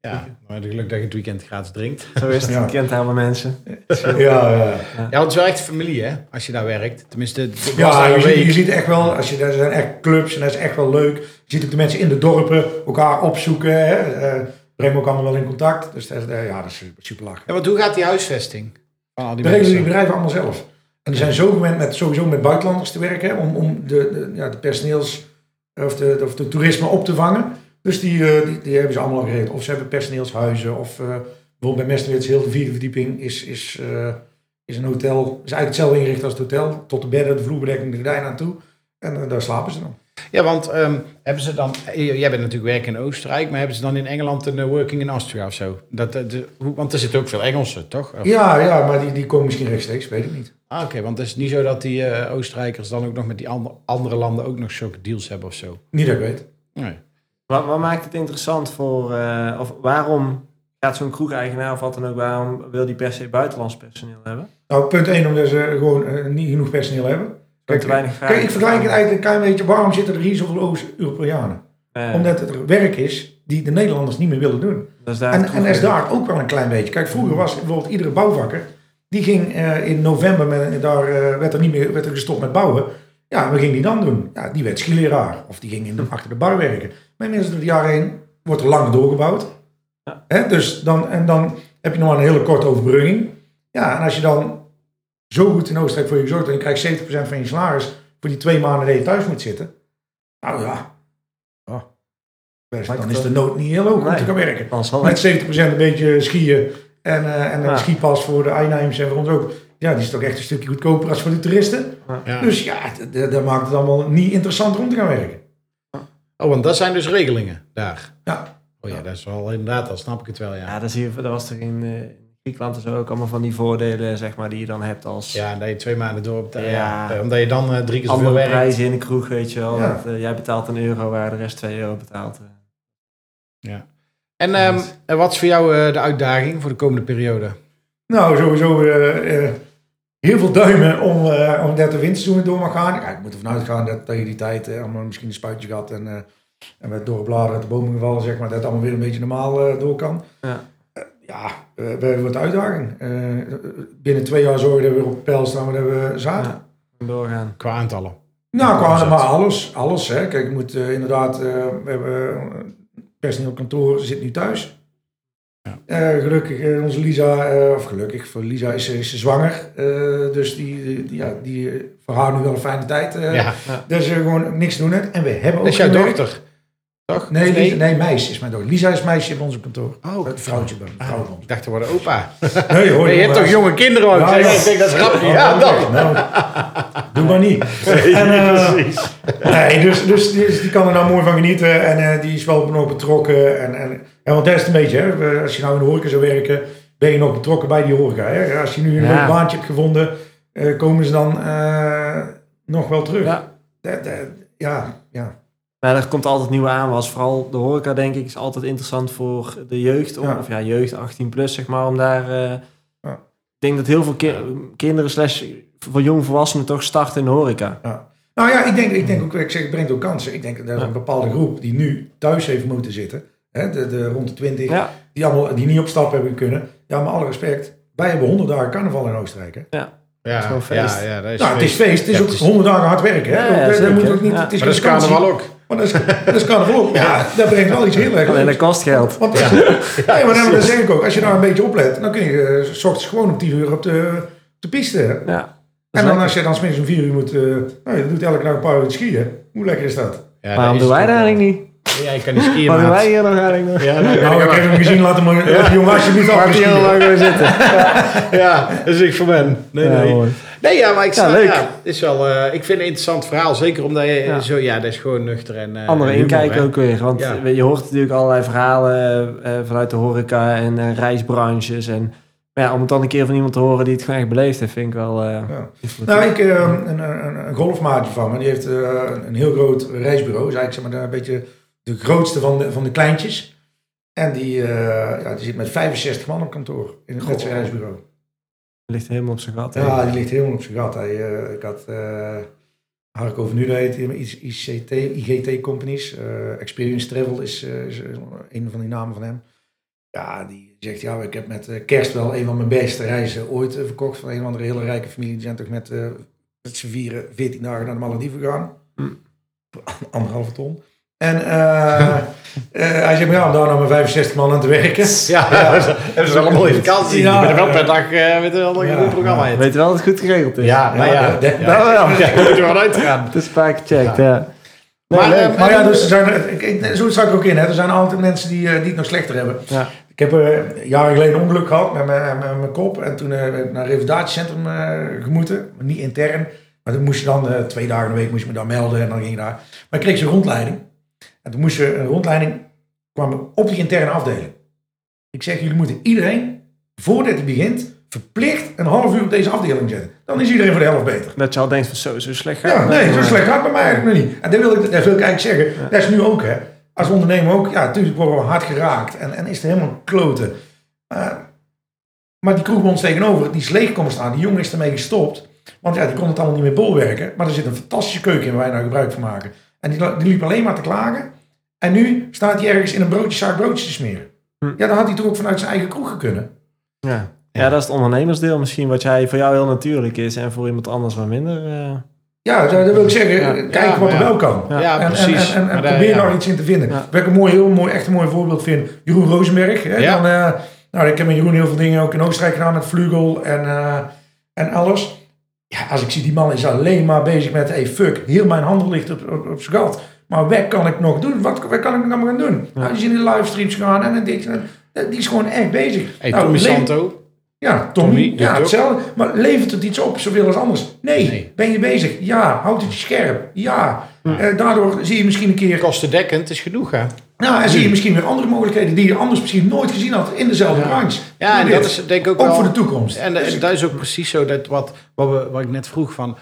Ja, maar het geluk dat je het weekend gratis drinkt. Zo is het. Ja. Je kent helemaal mensen. ja, ja. Ja, want het is wel echt familie, hè, als je daar werkt. Tenminste, Ja, ziet, je ziet echt wel, als je, daar zijn echt clubs en dat is echt wel leuk. Je ziet ook de mensen in de dorpen elkaar opzoeken. Hè. Eh, brengen ook allemaal wel in contact. Dus dat eh, ja, dat is super, super lachen. Ja, want hoe gaat die huisvesting van al die Dat regelen die bedrijven allemaal zelf. En die zijn zo gewend met, sowieso met buitenlanders te werken, om, om de, de, ja, de personeels of de, of de toerisme op te vangen. Dus die, eh, die, die hebben ze allemaal al geregeld. Of ze hebben personeelshuizen, of eh, bijvoorbeeld bij Mesterwits, heel de vierde verdieping is, is, eh, is een hotel. is eigenlijk hetzelfde ingericht als het hotel. Tot de bedden, de vloerbedekking, de gordijnen aan toe. En eh, daar slapen ze dan. Ja, want ehm, hebben ze dan... eh, Jij bent natuurlijk werken in Oostenrijk, maar hebben ze dan in Engeland een eh, working in Austria of zo? Dat, eh, de, hoe, want er zitten ook veel Engelsen, toch? Of- Ja, ja, maar die, die komen misschien rechtstreeks, weet ik niet. Ah, Oké, want het is niet zo dat die eh, Oostenrijkers dan ook nog met die ander- andere landen ook nog zulke deals hebben of zo. Niet dat ik weet. Nee. Wat, wat maakt het interessant voor... eh, of waarom gaat zo'n kroegeigenaar of wat dan ook... Waarom wil die per se buitenlands personeel hebben? Nou, punt 1, omdat ze gewoon niet genoeg personeel hebben. Te weinig vraag. Kijk, ik vergelijk het eigenlijk een klein beetje. Waarom zitten er hier zoveel Oost-Europeanen? Omdat het er werk is die de Nederlanders niet meer willen doen. dat is daar En, het en dat is daar ook wel een klein beetje. Kijk, vroeger was bijvoorbeeld iedere bouwvakker, die ging eh, in november, met, daar eh, werd er niet meer werd er gestopt met bouwen. Ja, wat ging die dan doen? Ja, die werd skileraar. Of die ging in de, achter de bar werken. Maar inmiddels door de jaren heen wordt er langer doorgebouwd. Ja. Hè, dus dan, en dan heb je nog maar een hele korte overbrugging. Ja, en als je dan zo goed in Oostenrijk voor je gezorgd en je krijgt 70% van je salaris voor die twee maanden dat je thuis moet zitten. Nou ja. Best, Lijkt dan is de nood niet heel hoog om te gaan werken. Met 70% een beetje skiën en, eh, en een Ja. skipas voor de Einheims en voor ons ook. Ja, die is toch echt een stukje goedkoper als voor de toeristen. Ja. Dus ja, dat maakt het allemaal niet interessant om te gaan werken. Oh, want dat zijn dus regelingen daar. Ja. Oh ja, dat is wel inderdaad, dan snap ik het wel, ja. Ja, dat, zie je, dat was toch in, eh, in Griekenland en zo ook allemaal van die voordelen, zeg maar, die je dan hebt als Ja, en dat je twee maanden door de, Ja. ja. Omdat je dan eh, drie keer zoveel andere werkt. prijzen in de kroeg, weet je wel. Ja. Dat, eh, jij betaalt een euro waar de rest 2 euro betaalt. eh. En ehm, en wat is voor jou eh, de uitdaging voor de komende periode? Nou, sowieso eh, eh, heel veel duimen om, eh omdat de winterseizoen door mag gaan. Ja, ik moet ervan uitgaan dat tegen die tijd eh, allemaal misschien een spuitje gehad en, eh en met door bladeren uit de bomen gevallen, zeg maar, dat het allemaal weer een beetje normaal eh, door kan. Ja. Ja, we hebben wat uitdaging. Eh, binnen twee jaar zorgen dat we weer op peil staan, maar dat we zaten. Ja. Doorgaan. Qua aantallen. Nou, qua maar alles. Alles, hè. Kijk, je moet eh, inderdaad... eh, we hebben personeel kantoor zit nu thuis. Ja. Eh, gelukkig, onze Lisa... eh, of gelukkig, voor Lisa is, ze- is ze zwanger. Eh, dus die, die, ja, die voor haar nu wel een fijne tijd. eh Ja, Dus gewoon niks doen het. En we hebben ook dat is jouw gewerkt. dochter. Toch? Nee, Of Lisa, nee, meisje is mijn dochter. Lisa is meisje op ons kantoor. Oh, Het vrouwtje bij Ah, vrouw van ons. ik dacht, er worden opa. Nee, hoor, Maar je hebt toch jonge kinderen ook? Ik denk, dat is grappig. Oh, Ja, oké. dat. Nou, doe maar niet. En, eh, nee, dus, dus, dus die kan er nou mooi van genieten. En eh, die is wel nog betrokken. En, en, ja, want dat is het een beetje. Hè. Als je nou in de horeca zou werken, ben je nog betrokken bij die horeca. Hè. Als je nu een Ja. leuk baantje hebt gevonden, eh, komen ze dan eh, nog wel terug. Ja. Dat- dat- ja, ja. Maar er komt altijd nieuwe aanwas. Vooral de horeca, denk ik, is altijd interessant voor de jeugd. Om, Ja. Of ja, jeugd 18 plus, zeg maar. Om daar... eh, Ja. Ik denk dat heel veel ki- kinderen slash voor jong volwassenen toch starten in de horeca. Nou ja, ik denk, ik denk ook, ik zeg, het brengt ook kansen. Ik denk dat er Ja. een bepaalde groep die nu thuis heeft moeten zitten, hè, de, de rond de 20, Ja, die, allemaal, die niet op stap hebben kunnen. Ja, met alle respect, wij hebben 100 dagen carnaval in Oostenrijk. Hè? Ja, ja, feest. ja, dat is nou, het is feest. feest, het is Ja, ook het is- 100 dagen hard werken. Hè? Ja, ja, dat, moet ook niet, Ja. het is Maar dat is carnaval ook. Maar dat is, dat is carnaval. Ja, dat brengt wel iets heel erg alleen dat kost geld. Want, ja. maar dan, dat zeg ik ook, als je daar een beetje oplet, dan kun je s ochtends gewoon om 10 uur op de, op de piste. hè. Ja. En dan als je dan smiddags om 4 uur moet, eh, nou, je doet elke dag een paar uur skiën. Hoe lekker is dat? Ja, Waarom doen wij dat eigenlijk niet? Ja, je kan niet skiën, maat. wij hier nog eigenlijk? Ja, nou, Nou, ik heb hem gezien, laat hem maar, die jongen alsjeblieft af Laat jongen maar gewoon zitten. ja, dat is ik voor ben. Nee, Ja, nee. mooi. Nee, ja, maar ik, Ja, snap, leuk. ja, het is wel, eh, ik vind het een interessant verhaal. Zeker omdat je Ja. zo, ja, dat is gewoon nuchter en eh, Andere humor, inkijk hè. ook weer. Want Ja. je hoort natuurlijk allerlei verhalen eh, vanuit de horeca en reisbranches. En maar ja, om het dan een keer van iemand te horen die het gewoon echt beleefd heeft, vind ik wel... eh, Ja. invloed. Nou, ik, een, een, een golfmaatje van me, die heeft eh, een heel groot reisbureau. Is eigenlijk zeg maar, een beetje de grootste van de, van de kleintjes. En die, eh, ja, die zit met 65 man op kantoor in het reisbureau. ligt helemaal op zijn gat. hè. Ja, die ligt helemaal op zijn gat. Hij, eh, ik had uh, Harco van Nuda heet ICT, IGT companies. Experience Travel is, is een van die namen van hem. Ja, die zegt, ja, ik heb met kerst wel een van mijn beste reizen ooit verkocht. Van een of andere hele rijke familie. Die zijn toch met, met z'n vieren 14 dagen naar de Malediven gegaan. Hm. Anderhalve ton. En eh, eh, hij zegt, ja, om daar nou met 65 man aan te werken. Ja, dat is wel een mooie vakantie. Ja. je bent er wel per dag eh, met een ander Ja, goed programma ja. in. Weet je wel dat het goed geregeld is? Ja, maar ja. dat- dat- ja. Dat wel. Moet er wel uitgaan. Het is vaak gecheckt, ja. Nee, eh. Maar ja, dus er zijn, ik, ik, zo sta ik ook in. Hè. Er zijn altijd mensen die, eh, die het nog slechter hebben. Ja. Ik heb eh, jaren geleden een ongeluk gehad met mijn, met mijn kop. En toen eh, ik naar een revalidatiecentrum eh gemoeten. Niet intern. Maar dan moest je dan eh, twee dagen in de week moest je me dan melden. En dan ging je daar. Maar ik kreeg ze een rondleiding. En toen moest je een rondleiding kwam op die interne afdeling. Ik zeg, jullie moeten iedereen, voordat hij begint, verplicht een half uur op deze afdeling zetten. Dan is iedereen voor de helft beter. Dat je al denkt van zo, zo slecht gaat Ja, nee, zo slecht gaat het bij mij eigenlijk nog niet. En dat wil ik, dat wil ik eigenlijk zeggen. Dat is nu ook, hè. Als ondernemer ook. Ja, natuurlijk worden we hard geraakt. En, en is het helemaal kloten. Eh, maar die kroeg ons tegenover, die is leeg komen staan. Die jongen is ermee gestopt. Want ja, die kon het allemaal niet meer bolwerken. Maar er zit een fantastische keuken in waar wij nou gebruik van maken. En die, die liep alleen maar te klagen. En nu staat hij ergens in een broodjeszaak broodjes te smeren. Hm. Ja, dan had hij toch ook vanuit zijn eigen kroeg kunnen. Ja. ja, dat is het ondernemersdeel misschien, wat jij voor jou heel natuurlijk is en voor iemand anders wat minder. eh. Ja, dat dat wil ik zeggen. Ja. Kijk Ja, wat er wel kan. Ja. Ja, En, en, precies. en, daar- probeer ja. daar iets in te vinden. Ja. Wat ik een mooi, heel mooi, echt een mooi voorbeeld vind, Jeroen Rosenberg. Hè, Ja. dan, eh, nou, ik heb met Jeroen heel veel dingen ook in Oostenrijk gedaan met Vlugel en, eh, en alles. Ja, als ik zie, die man is alleen maar bezig met, hey fuck, heel mijn handel ligt op, op, op zijn gat. Maar wat kan ik nog doen? Wat, wat kan ik nog gaan doen? Ja. Die is in de livestreams gaan en dit. en dat. Die is gewoon echt bezig. Hey, Nou, Tommy Santo. ja, Tommy. Ja, ook. hetzelfde. Maar levert het iets op, zoveel als anders? Nee. Nee. Ben je bezig? Ja. Houdt het je scherp? Ja. Eh, daardoor zie je misschien een keer... Kostendekkend is genoeg, hè? Nou, en zie je misschien weer andere mogelijkheden die je anders misschien nooit gezien had in dezelfde branche. Ja, en dat is denk ik ook, ook wel... voor de toekomst. En, dat is ook precies zo dat wat, wat, we, wat ik net vroeg van.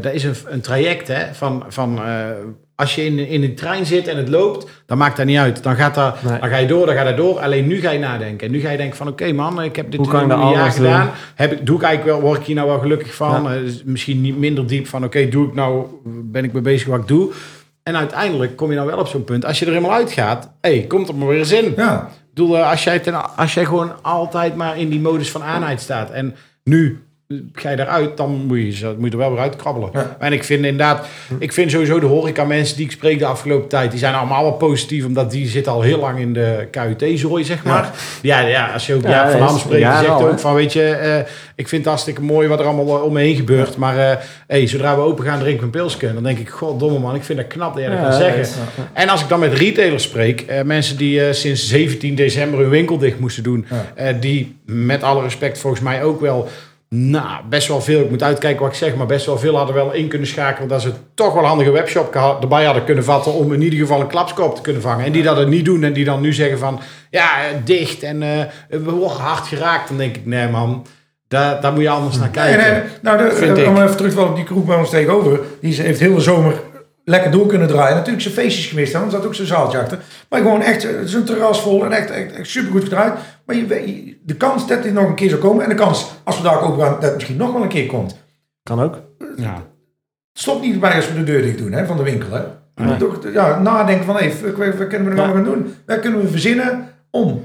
dat is een, een traject hè, van, van eh, als je in, in een trein zit en het loopt, dan maakt dat niet uit. Dan, gaat dat, Nee. dan ga je door, dan gaat dat door. Alleen nu ga je nadenken. En nu ga je denken van oké man, ik heb dit een jaar gedaan. Heb ik, doe ik eigenlijk wel, word ik hier nou wel gelukkig van? Ja. Eh, misschien niet minder diep van oké, doe ik nou, ben ik mee bezig wat ik doe. En uiteindelijk kom je nou wel op zo'n punt. Als je er helemaal uitgaat, hé, hey, komt er maar weer eens in. Ja. Ik bedoel, eh, als jij, ten, als jij gewoon altijd maar in die modus van aanheid staat. En nu ga je daaruit, dan moet je, ze- moet je er wel weer uitkrabbelen. Ja. En ik vind inderdaad, ik vind sowieso de horeca mensen die ik spreek de afgelopen tijd, die zijn allemaal wel positief, omdat die zitten al heel lang in de KUT-zooi, zeg maar. Ja, ja, als je ook Ja, van Ham spreekt, die zegt al, ook van, weet je, eh, ik vind het hartstikke mooi wat er allemaal om me heen gebeurt, maar eh, hey, zodra we open gaan, drinken we een pilsje. Dan denk ik, goddomme man, ik vind dat knap dat jij dat Ja, kan zeggen. En als ik dan met retailers spreek, eh, mensen die eh, sinds 17 december hun winkel dicht moesten doen, Ja. eh, die met alle respect volgens mij ook wel, nou, best wel veel, ik moet uitkijken wat ik zeg, maar best wel veel hadden wel in kunnen schakelen dat ze toch wel een handige webshop erbij hadden kunnen vatten om in ieder geval een klapskoop te kunnen vangen. En die dat het niet doen en die dan nu zeggen van, ja, eh, dicht en eh, we worden hard geraakt. Dan denk ik, nee man, daar, daar moet je anders naar kijken. nee, nou, de, Vind ik. om even terug te vallen op die kroeg bij ons tegenover. Die heeft heel de zomer lekker door kunnen draaien. Natuurlijk zijn feestjes gemist, hè, want er zat ook zo'n zaaltje achter. Maar gewoon echt, eh, het is een terras vol en echt, echt, echt supergoed gedraaid. Maar je, de kans dat dit nog een keer zou komen en de kans, als we daar open gaan, dat het misschien nog wel een keer komt. Kan ook. Ja. Het stopt niet bij als we de deur dicht doen hè, van de winkel. Hè. Nee. ook ja, nadenken van, fuck, wat, wat kunnen we er Ja. nou gaan doen? Wat kunnen we verzinnen om?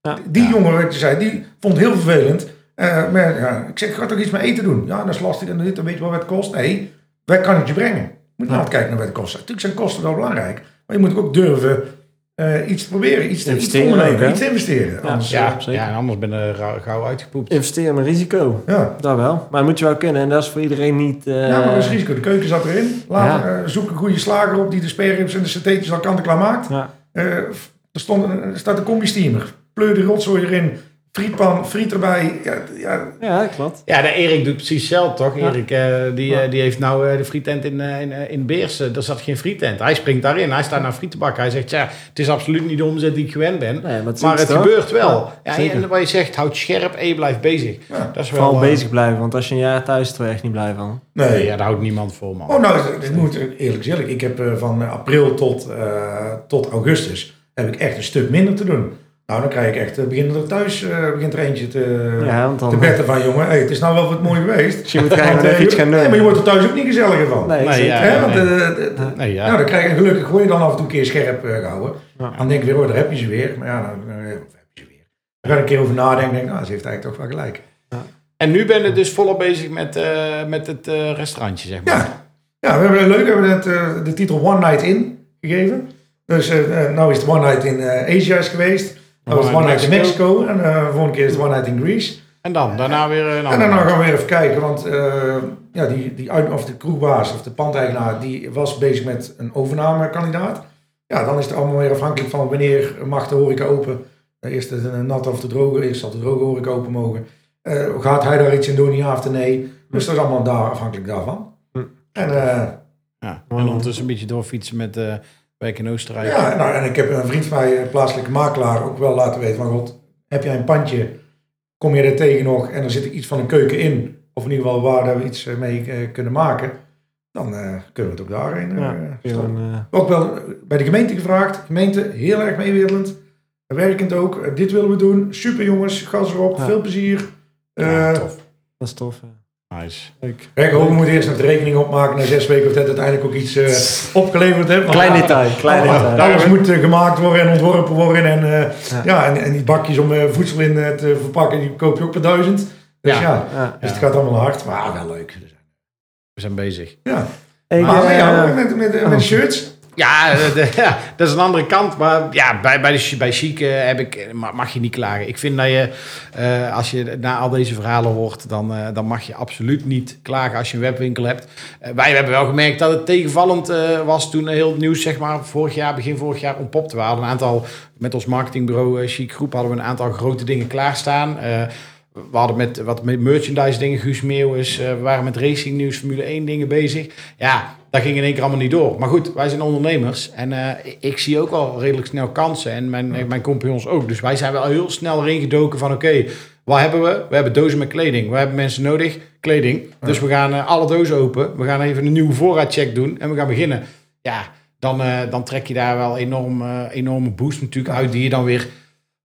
Ja. Die Ja. jongen, wat je zei, die vond het heel vervelend. Eh, maar ja, ik zeg, ga toch iets met eten doen? Ja, dat is lastig en dit, dan weet je wel wat het kost. Nee, wij kan het je brengen. Je moet Ja. nou altijd kijken naar wat het kost. Natuurlijk zijn kosten wel belangrijk. Maar je moet ook durven eh, iets te proberen, iets te, iets te ondernemen, ook, iets te investeren. Ja. Anders, Ja, eh, ja, en anders ben je gauw uitgepoept. Investeren met risico. ja. Dat wel. Maar dat moet je wel kunnen. En dat is voor iedereen niet... eh, ja, maar dat is risico. De keuken zat erin. Later eh, zoek een goede slager op die de sperrips en de satéetjes al kant-en-klaar maakt. Ja. Eh, er, stond een, er staat een combi-steamer. Pleur de rotzooi erin. Frietpan, friet erbij. Ja, ja, Ja, klopt. Ja, de Erik doet precies hetzelfde, toch? Ja. Erik, eh, die, Ja. eh, die heeft nou eh, de frietent in, eh, in, in Beersen. Daar zat geen frietent. Hij springt daarin. Hij staat naar friet te bakken. Hij zegt, ja, het is absoluut niet de omzet die ik gewend ben. Nee, maar het, maar gebeurt wel. Ja, en wat je zegt, houd scherp en je blijft bezig. Ja. Dat is wel... Vooral bezig blijven. Want als je een jaar thuis je echt niet blij van. nee. Nee, ja, daar houdt niemand voor, man. Oh, nou, ik moet eerlijk zeggen. Ik heb eh, van april tot, eh, tot augustus heb ik echt een stuk minder te doen. Nou, dan krijg ik echt, eh, begin er thuis, eh, begint er eentje te, ja, want dan... te betten van, jongen, hey, het is nou wel wat mooi geweest. Dus je moet Want, eh, even iets gaan doen. nee, maar je wordt er thuis ook niet gezelliger van. Nee, Nee, zeker. ja. Hè, want, nee. eh, eh, eh, Nee, ja. Nou, dan krijg je gelukkig word je dan af en toe een keer scherp eh, gehouden. Ja. Dan denk ik weer, oh, daar heb je ze weer. Maar ja, dan, eh, of heb je ze weer. Dan ga ik een keer over nadenken en denk, nou, ze heeft eigenlijk toch wel gelijk. En nu ben je dus volop bezig met, eh, met het eh, restaurantje, zeg maar. Ja, ja we hebben leuk. We hebben het, eh, de titel One Night In gegeven. Dus nou is het One Night in eh, Asia is geweest. Is het One Night in Mexico. En eh, de volgende keer is het One Night in Greece. En dan, daarna weer een En daarna gaan we weer even kijken. Want eh, ja, die, die uit, of de kroegbaas of de pandeigenaar die was bezig met een overnamekandidaat. Ja, dan is het allemaal weer afhankelijk van wanneer mag de horeca open. Eh, Eerst de natte of de droge. Eerst zal de droge horeca open mogen. Eh, gaat hij daar iets in doen, ja of nee? Dus dat is allemaal daar, afhankelijk daarvan. Hm. En eh, Ja, en ondertussen een beetje doorfietsen met eh werk in Oostenrijk. Ja, nou, en ik heb een vriend van mij, een plaatselijke makelaar, ook wel laten weten van God, heb jij een pandje, kom je er tegen nog? En er zit er iets van een keuken in, of in ieder geval waar we iets eh, mee eh, kunnen maken, dan eh, kunnen we het ook daarheen eh Ja, Ook wel bij de gemeente gevraagd, gemeente heel erg meewerkend, werkend ook, dit willen we doen, super jongens, gas erop, Ja. veel plezier. Ja, Eh tof. dat is tof. Nice. Kijk, we moeten eerst nog de rekening opmaken na zes weken of dat uiteindelijk ook iets eh, opgeleverd heeft. Klein detail, klein detail. Alles moet eh, gemaakt worden en ontworpen worden. En, eh, Ja. ja. en, en die bakjes om voedsel in te verpakken, die koop je ook per duizend. Dus Ja. ja, Ja. dus het gaat allemaal hard. Maar wel leuk. We zijn bezig. Ja, Ik, maar met, met, met, oh. shirts. Ja, eh, ja, dat is een andere kant. Maar ja, bij, bij, de, bij Chic heb ik, eh, ma- mag je niet klagen. Ik vind dat je, eh, als je na al deze verhalen hoort, dan, dan mag je absoluut niet klagen als je een webwinkel hebt. Wij hebben wel gemerkt dat het tegenvallend was toen heel het nieuws, zeg maar, vorig jaar, begin vorig jaar ontpopte. We hadden een aantal, met ons marketingbureau Chic Groep, hadden we een aantal grote dingen klaarstaan. Eh, we hadden met wat met merchandise dingen, Guus Meeuwis. eh, we waren met racing nieuws, Formule 1 dingen bezig. Ja, dat ging in één keer allemaal niet door. Maar goed, wij zijn ondernemers. En eh, ik- zie ook wel redelijk snel kansen. En mijn, eh, mijn compagnons ook. Dus wij zijn wel heel snel erin gedoken van... Oké, wat hebben we? We hebben dozen met kleding. We hebben mensen nodig, kleding. Dus we gaan eh, alle dozen open. We gaan even een nieuwe voorraadcheck doen. En we gaan beginnen. Ja, dan, dan trek je daar wel enorm, enorme boost natuurlijk uit... die je dan weer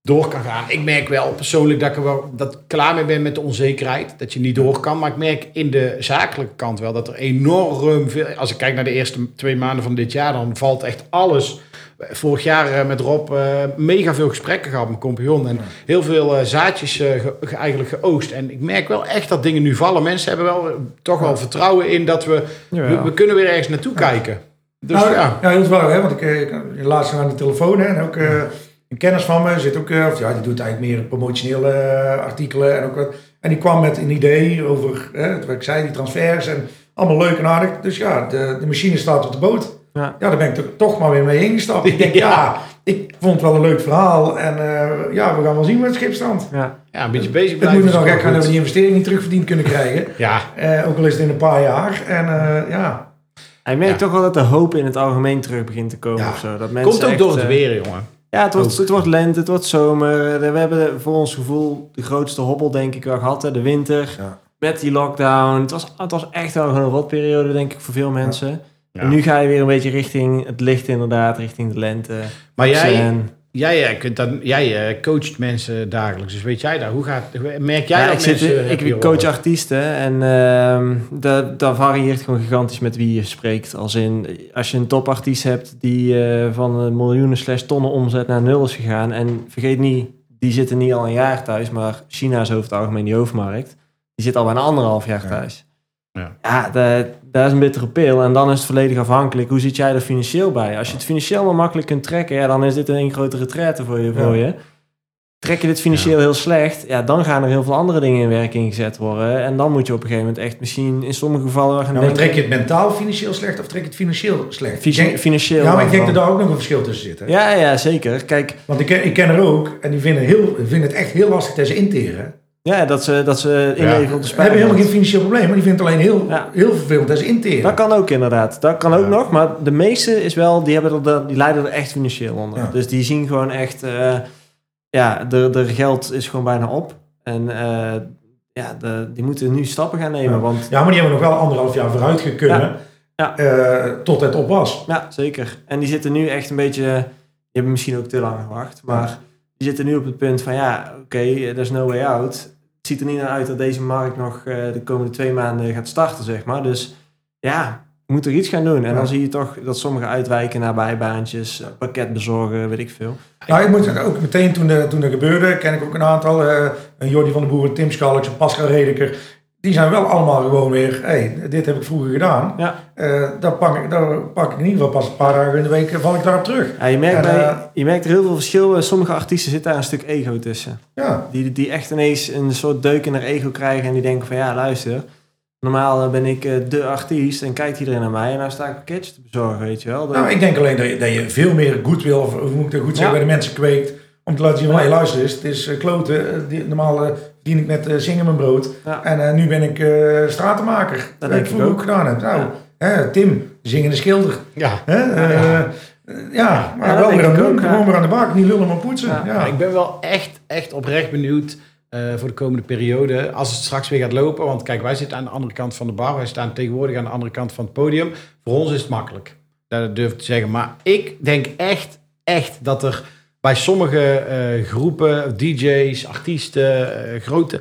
door kan gaan. Ik merk wel persoonlijk dat ik er wel dat ik klaar mee ben met de onzekerheid. Dat je niet door kan. Maar ik merk in de zakelijke kant wel dat er enorm veel... Als ik kijk naar de eerste twee maanden van dit jaar, dan valt echt alles... Vorig jaar eh, met Rob eh, mega veel gesprekken gehad met Compagnon. En heel veel eh, zaadjes ge- ge- eigenlijk geoost. En ik merk wel echt dat dingen nu vallen. Mensen hebben wel toch wel vertrouwen in dat we... We, kunnen weer ergens naartoe kijken. Dus nou, ja. ja, heel wel, hè, want ik, ik laatst aan de telefoon hè, en ook een kennis van me zit ook, eh, of ja, die doet eigenlijk meer promotionele eh, artikelen en ook wat. En die kwam met een idee over, hè, wat ik zei, die transfers en allemaal leuk en aardig. Dus ja, de, de machine staat op de boot. Ja. Ja, daar ben ik toch- toch maar weer mee ingestapt. Ik denk, Ja. ja, ik vond het wel een leuk verhaal en eh, ja, we gaan wel zien met het schipstand. Ja. ja, een beetje bezig Het blijven. moet me is dan wel gek gaan dat we die investering niet terugverdiend kunnen krijgen. Ja, Eh, ook al is het in een paar jaar. En eh, ja, Hij merkt Ja. toch wel dat de hoop in het algemeen terug begint te komen Ja. of zo. Dat mensen komt ook echt, door het weer, jongen. Ja, het wordt, Ook. het wordt lente, het wordt zomer. We hebben voor ons gevoel de grootste hobbel denk ik wel gehad, hè, de winter. Ja. Met die lockdown. Het was, het was echt wel gewoon een rotperiode denk ik voor veel mensen. Ja. En nu ga je weer een beetje richting het licht inderdaad, richting de lente. Maar jij, En- jij, eh, kunt dan, jij eh, coacht mensen dagelijks, dus weet jij daar? Hoe gaat, merk jij ja, dat ik, zit, mensen... ik coach worden? artiesten en ehm dat, dat varieert gewoon gigantisch met wie je spreekt. Als in, als je een topartiest hebt die eh, van miljoenen slash tonnen omzet naar nul is gegaan. En vergeet niet, die zitten niet al een jaar thuis, maar China is over het algemeen die hoofdmarkt. Die zit al bijna anderhalf jaar Ja. thuis. Ja. Ja, dat, dat is een bittere pil. En dan is het volledig afhankelijk. Hoe zit jij er financieel bij? Als je het financieel wel makkelijk kunt trekken, ja, dan is dit een grote retraite voor je. Voor je. Trek je dit financieel heel slecht, ja, dan gaan er heel veel andere dingen in werking gezet worden. En dan moet je op een gegeven moment echt misschien in sommige gevallen gaan nou, maar denken... trek je het mentaal financieel slecht of trek je het financieel slecht? Denk- financieel. ja, maar ik denk dat daar ook nog een verschil tussen zit. Hè? Ja, ja, zeker. Kijk, Want ik ken, ik ken er ook, en die vinden, heel, vinden het echt heel lastig ze interen. Ja, dat ze, dat ze inleveren op de Ze hebben helemaal geen financieel probleem, maar die vinden het alleen heel, Ja. heel vervelend dat ze interen. Dat kan ook inderdaad. Dat kan ook Ja. nog. Maar de meeste is wel, die, hebben er, die lijden er echt financieel onder. Ja. Dus die zien gewoon echt, eh, ja, de, de geld is gewoon bijna op. En eh, ja, de, die moeten nu stappen gaan nemen. Ja. Want Ja, maar die hebben nog wel anderhalf jaar vooruit gekunnen, Ja. eh, tot het op was. ja, zeker. En die zitten nu echt een beetje, die hebben misschien ook te lang gewacht. Maar die zitten nu op het punt van, ja, oké, er is no way out. Het ziet er niet naar uit dat deze markt nog eh, de komende twee maanden gaat starten, zeg maar. Dus ja, we moeten er iets gaan doen. En dan zie je toch dat sommigen uitwijken naar bijbaantjes, eh, pakket bezorgen, weet ik veel. Nou, ik moet zeggen, ook meteen toen, de, toen dat gebeurde, ken ik ook een aantal, een Jordi van de Boer, Tim Schalks, Pascal Redeker. Die zijn wel allemaal gewoon weer, hey, dit heb ik vroeger gedaan. Ja. Daar, pak ik, daar pak ik in ieder geval pas een paar dagen in de week, eh, val ik daarop terug. Ja, je, merkt En, bij, eh, je merkt er heel veel verschil. Sommige artiesten zitten daar een stuk ego tussen. Ja, Die, die echt ineens een soort deuk in haar ego krijgen en die denken van ja, luister. Normaal ben ik de artiest en kijkt iedereen naar mij en nou sta ik pakketjes te bezorgen, weet je wel. Dat- nou, ik denk alleen dat je, dat je veel meer goodwill, of hoe moet ik dat goed zeggen, Ja. bij de mensen kweekt. Om te laten zien van, hey, luister eens, het is kloten. Die- normaal verdien ik met eh, zingen mijn brood. Ja. En eh, nu ben ik eh, stratenmaker. Dat, denk ik ik vroeger ook gedaan heb. Nou, Ja. hè, Tim, zingende schilder. Ja. Hè? ja, maar wel weer aan doen. Gewoon weer aan de bak. Niet lullen, maar poetsen. Ja. Ik ben wel echt, echt oprecht benieuwd eh, voor de komende periode. Als het straks weer gaat lopen. Want kijk, wij zitten aan de andere kant van de bar. Wij staan tegenwoordig aan de andere kant van het podium. Voor ons is het makkelijk. Dat durf ik te zeggen. Maar ik denk echt, echt dat er bij sommige eh, groepen, DJ's, artiesten, eh, grote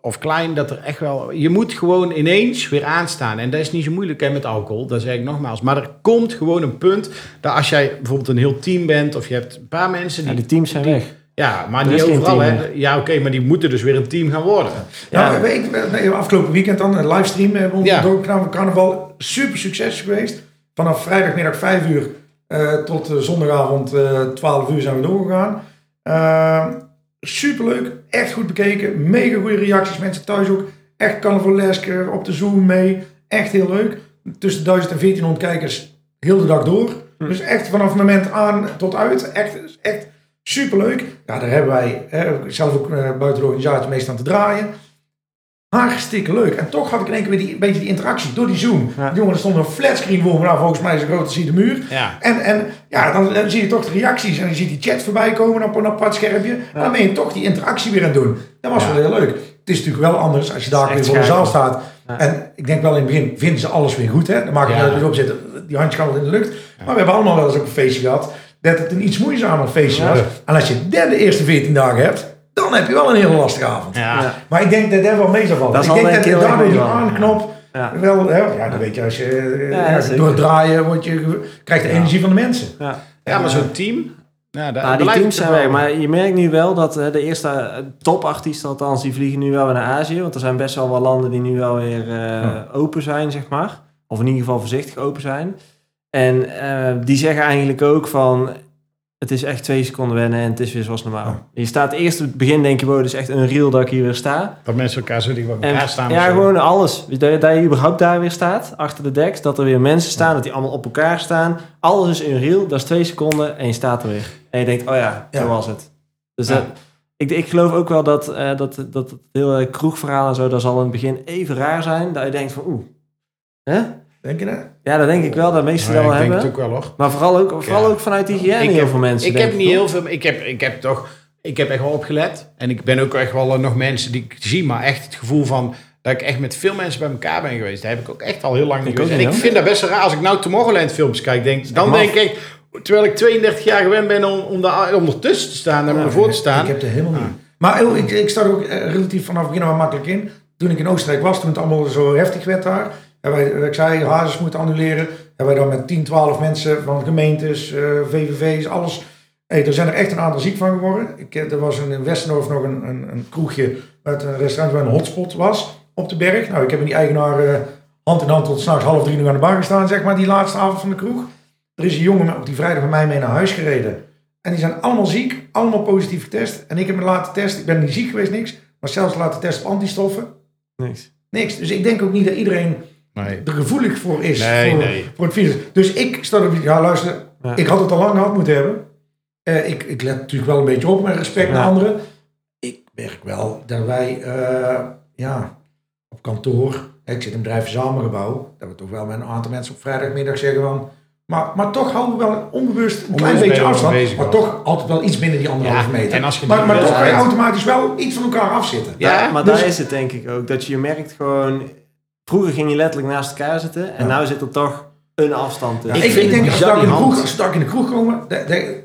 of klein, dat er echt wel... Je moet gewoon ineens weer aanstaan. En dat is niet zo moeilijk hè, met alcohol. Dat zeg ik nogmaals. Maar er komt gewoon een punt dat als jij bijvoorbeeld een heel team bent... of je hebt een paar mensen die Ja, die teams zijn die- weg. ja, maar Er niet overal. Hè. Ja, oké, maar die moeten dus weer een team gaan worden. Ja, Ja. weet je, nee, afgelopen weekend dan, een livestream hebben we ons Ja. van carnaval. Super succes geweest. Vanaf vrijdagmiddag 5 uur eh, tot eh, zondagavond eh 12 uur zijn we doorgegaan. Uh, super leuk, echt goed bekeken. Mega goede reacties, mensen thuis ook. Echt carnavalesk eh, op de Zoom mee. Echt heel leuk. Tussen 1000 en 1400 kijkers heel de dag door. Hm. Dus echt vanaf het moment aan tot uit. Echt, echt superleuk. Ja, daar hebben wij hè, zelf ook eh, buiten de organisatie meestal aan te draaien. Hartstikke leuk. En toch had ik in één keer weer die, een beetje die interactie door die Zoom. Ja. Jongen, er stond een flatscreen voor me. Nou, volgens mij is het groot als zie de muur. Ja. En, en ja, dan, dan zie je toch de reacties. En je ziet die chat voorbij komen op een apart schermpje. En dan ben je toch die interactie weer aan het doen. Dat was Ja. wel heel leuk. Het is natuurlijk wel anders als je daar weer voor de zaal staat. Ja. En ik denk wel in het begin vinden ze alles weer goed. Hè? Dan maakt het Ja. niet uit wie erop zit. Die handje kan wel in de lucht. Maar we hebben allemaal wel eens ook een feestje gehad. dat het een iets moeizamer feestje Ja. was. En als je dat de eerste 14 dagen hebt, dan heb je wel een hele lastige avond. Ja. Ja. Maar ik denk dat dat wel mee zal vallen. Dat ik denk dat erg daardoor die aanknop Ja. wel, hè, ja, dan weet je, als je eh, Ja, ja, zeker. door het draaien word je, krijgt de Ja. energie van de mensen. Ja. Ja, maar zo'n team. Nou, daar Nou, die blijft teams het zijn wel. weg. Maar je merkt nu wel dat eh, de eerste eh, topartiesten, althans, die vliegen nu wel weer naar Azië. Want er zijn best wel wat landen die nu wel weer eh, Ja. open zijn, zeg maar. Of in ieder geval voorzichtig open zijn. En eh, die zeggen eigenlijk ook van... Het is echt twee seconden wennen en het is weer zoals normaal. Ja. Je staat eerst het begin denk je, wow, het is echt een real dat ik hier weer sta. Dat mensen elkaar zo bij elkaar staan. ja, gewoon alles. Dat, dat je überhaupt daar weer staat, achter de deks. Dat er weer mensen staan, dat die allemaal op elkaar staan. Alles is unreal, dat is twee seconden en je staat er weer. En je denkt, oh ja, zo Ja. was het. Dus dat, ik, ik geloof ook wel dat, eh, dat, dat het hele kroegverhaal en zo, dat zal in het begin even raar zijn. Dat je denkt van, oeh. Hè? Denk je dat? Ja, dat denk ik wel, dat meesten ja, wel ik denk het ook wel hoor. Maar vooral ook, vooral Ja. ook vanuit die hygiëne heel veel mensen. Ik heb niet heel veel. Ik heb, ik heb toch. Ik heb echt wel opgelet. En ik ben ook echt wel nog mensen die ik zie. Maar echt het gevoel van. Dat ik echt met veel mensen bij elkaar ben geweest. Daar heb ik ook echt al heel lang niet geweest. En ik vind dat best wel raar. Als ik nou Tomorrowland films kijk. Denk, dan denk ik. Terwijl ik 32 jaar gewend ben om, om, daar, om ertussen te staan. En om Ja, ervoor te staan. Ik heb er helemaal niet. Maar ik, ik sta er ook eh, relatief vanaf het begin wel makkelijk in. Toen ik in Oostenrijk was, toen het allemaal zo heftig werd daar. Hebben wij, ik zei, hazes moeten annuleren. Hebben wij dan met 10, 12 mensen van gemeentes, eh, VVV's, alles. Hey, er zijn er echt een aantal ziek van geworden. Ik, eh, er was in Westendorf nog een, een, een kroegje met een restaurant waar een hotspot was op de berg. Nou, ik heb met die eigenaar eh, hand in hand tot s'nachts half drie nog aan de bar gestaan, zeg maar, die laatste avond van de kroeg. Er is een jongen op die vrijdag met mij mee naar huis gereden. En die zijn allemaal ziek, allemaal positief getest. En ik heb me laten testen. Ik ben niet ziek geweest, niks. Maar zelfs laten testen op antistoffen. Niks. Niks. Dus ik denk ook niet dat iedereen Nee. er gevoelig voor is. Nee, voor, nee. voor het virus. Dus ik sta er ja luister, Ja. ik had het al lang gehad moeten hebben. Eh, ik, ik let natuurlijk wel een beetje op met respect naar Ja. anderen. Ik merk wel dat wij, eh, ja, op kantoor, ik zit in een bedrijf verzamelgebouw, dat we toch wel met een aantal mensen op vrijdagmiddag zeggen van, maar, maar toch houden we wel onbewust een klein beetje afstand, maar toch altijd wel iets binnen die anderhalve Ja, meter. en als je maar maar toch ga je automatisch wel iets van elkaar afzitten. Ja, Ja, maar dus- daar is het denk ik ook. Dat je merkt gewoon... Vroeger ging je letterlijk naast elkaar zitten. En Ja. nu zit er toch een afstand Ja, tussen. ik, vind ik het denk als daar in de kroeg, als in de kroeg komen,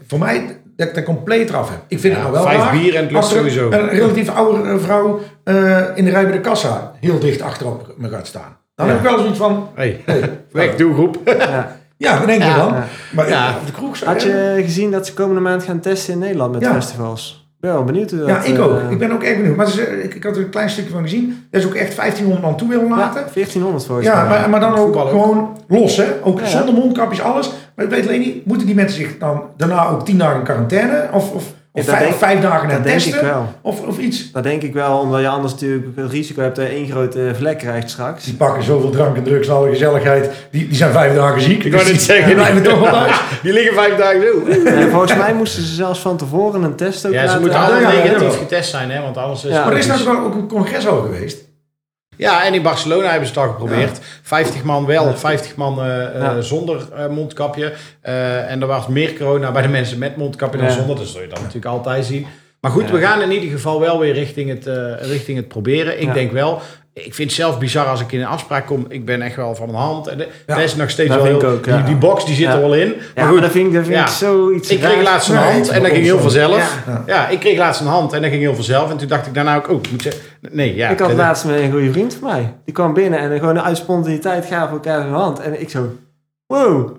voor mij dat ik dat compleet eraf heb. Ik vind Ja, het nou wel vijf raar bier en het lukt als er sowieso. Een relatief oude eh, vrouw eh, in de rij bij de kassa heel dicht achterop me gaat staan. Dan Ja. heb ik wel zoiets van, Hey. hey, Weg, doelgroep. Ja. ja, wat denk je Ja. dan? Ja. Maar Ja. ja. op de kroeg zo, Had ja. je gezien dat ze komende maand gaan testen in Nederland met Ja. festivals? Ben wel benieuwd dat... Ja, ik eh, ook. Ik ben ook echt benieuwd. Maar ze, ik, ik had er een klein stukje van gezien. Dat is ook echt 1500 man toe willen laten. Ja, 1400 volgens Ja, maar, maar dan ook gewoon los, hè? Ook Ja, zonder mondkapjes, alles. Maar ik weet alleen niet, moeten die mensen zich dan daarna ook tien dagen in quarantaine? Of, of, of vijf, denk- vijf dagen naar dat denk testen? ik wel. Of, of iets? Dat denk ik wel, omdat je anders natuurlijk het risico hebt dat je één grote vlek krijgt straks. Die pakken zoveel drank en drugs en alle gezelligheid. Die, die zijn vijf dagen ziek. Ik wou Dus die- zeggen, die blijven toch wel thuis. Die liggen vijf dagen zo. En volgens mij moesten ze zelfs van tevoren een test ook Ja, ze laten moeten Ja, allemaal negatief getest zijn, hè? Want anders is Ja. Maar er is wel ook een congres al geweest. Ja, en in Barcelona hebben ze het al geprobeerd. 50 man wel, 50 man eh, eh, Ja. zonder eh, mondkapje. En er was meer corona bij de mensen met mondkapje dan Ja. zonder. Dus dat zul je dan natuurlijk altijd zien. Maar goed, we gaan in ieder geval wel weer richting het, richting het proberen. Ik denk wel, ik vind het zelf bizar als ik in een afspraak kom. Ik ben echt wel van een hand. En de, Ja. dat is nog steeds Dat wel vind heel, ik ook, ja. die, die box die zit Ja. er wel in. Ja, Maar maar, goed, dat vind ik, dat vind ja. ik zoiets ik kreeg laatst een hand en dat ging heel vanzelf. Ja. Ja, ik kreeg laatst een hand en dat ging heel vanzelf. En toen dacht ik daarna ook, oh, moet je... Nee, ja. ik had laatst met een goede vriend van mij. Die kwam binnen en gewoon uit spontaniteit gaven elkaar zijn hand. En ik zo, wow.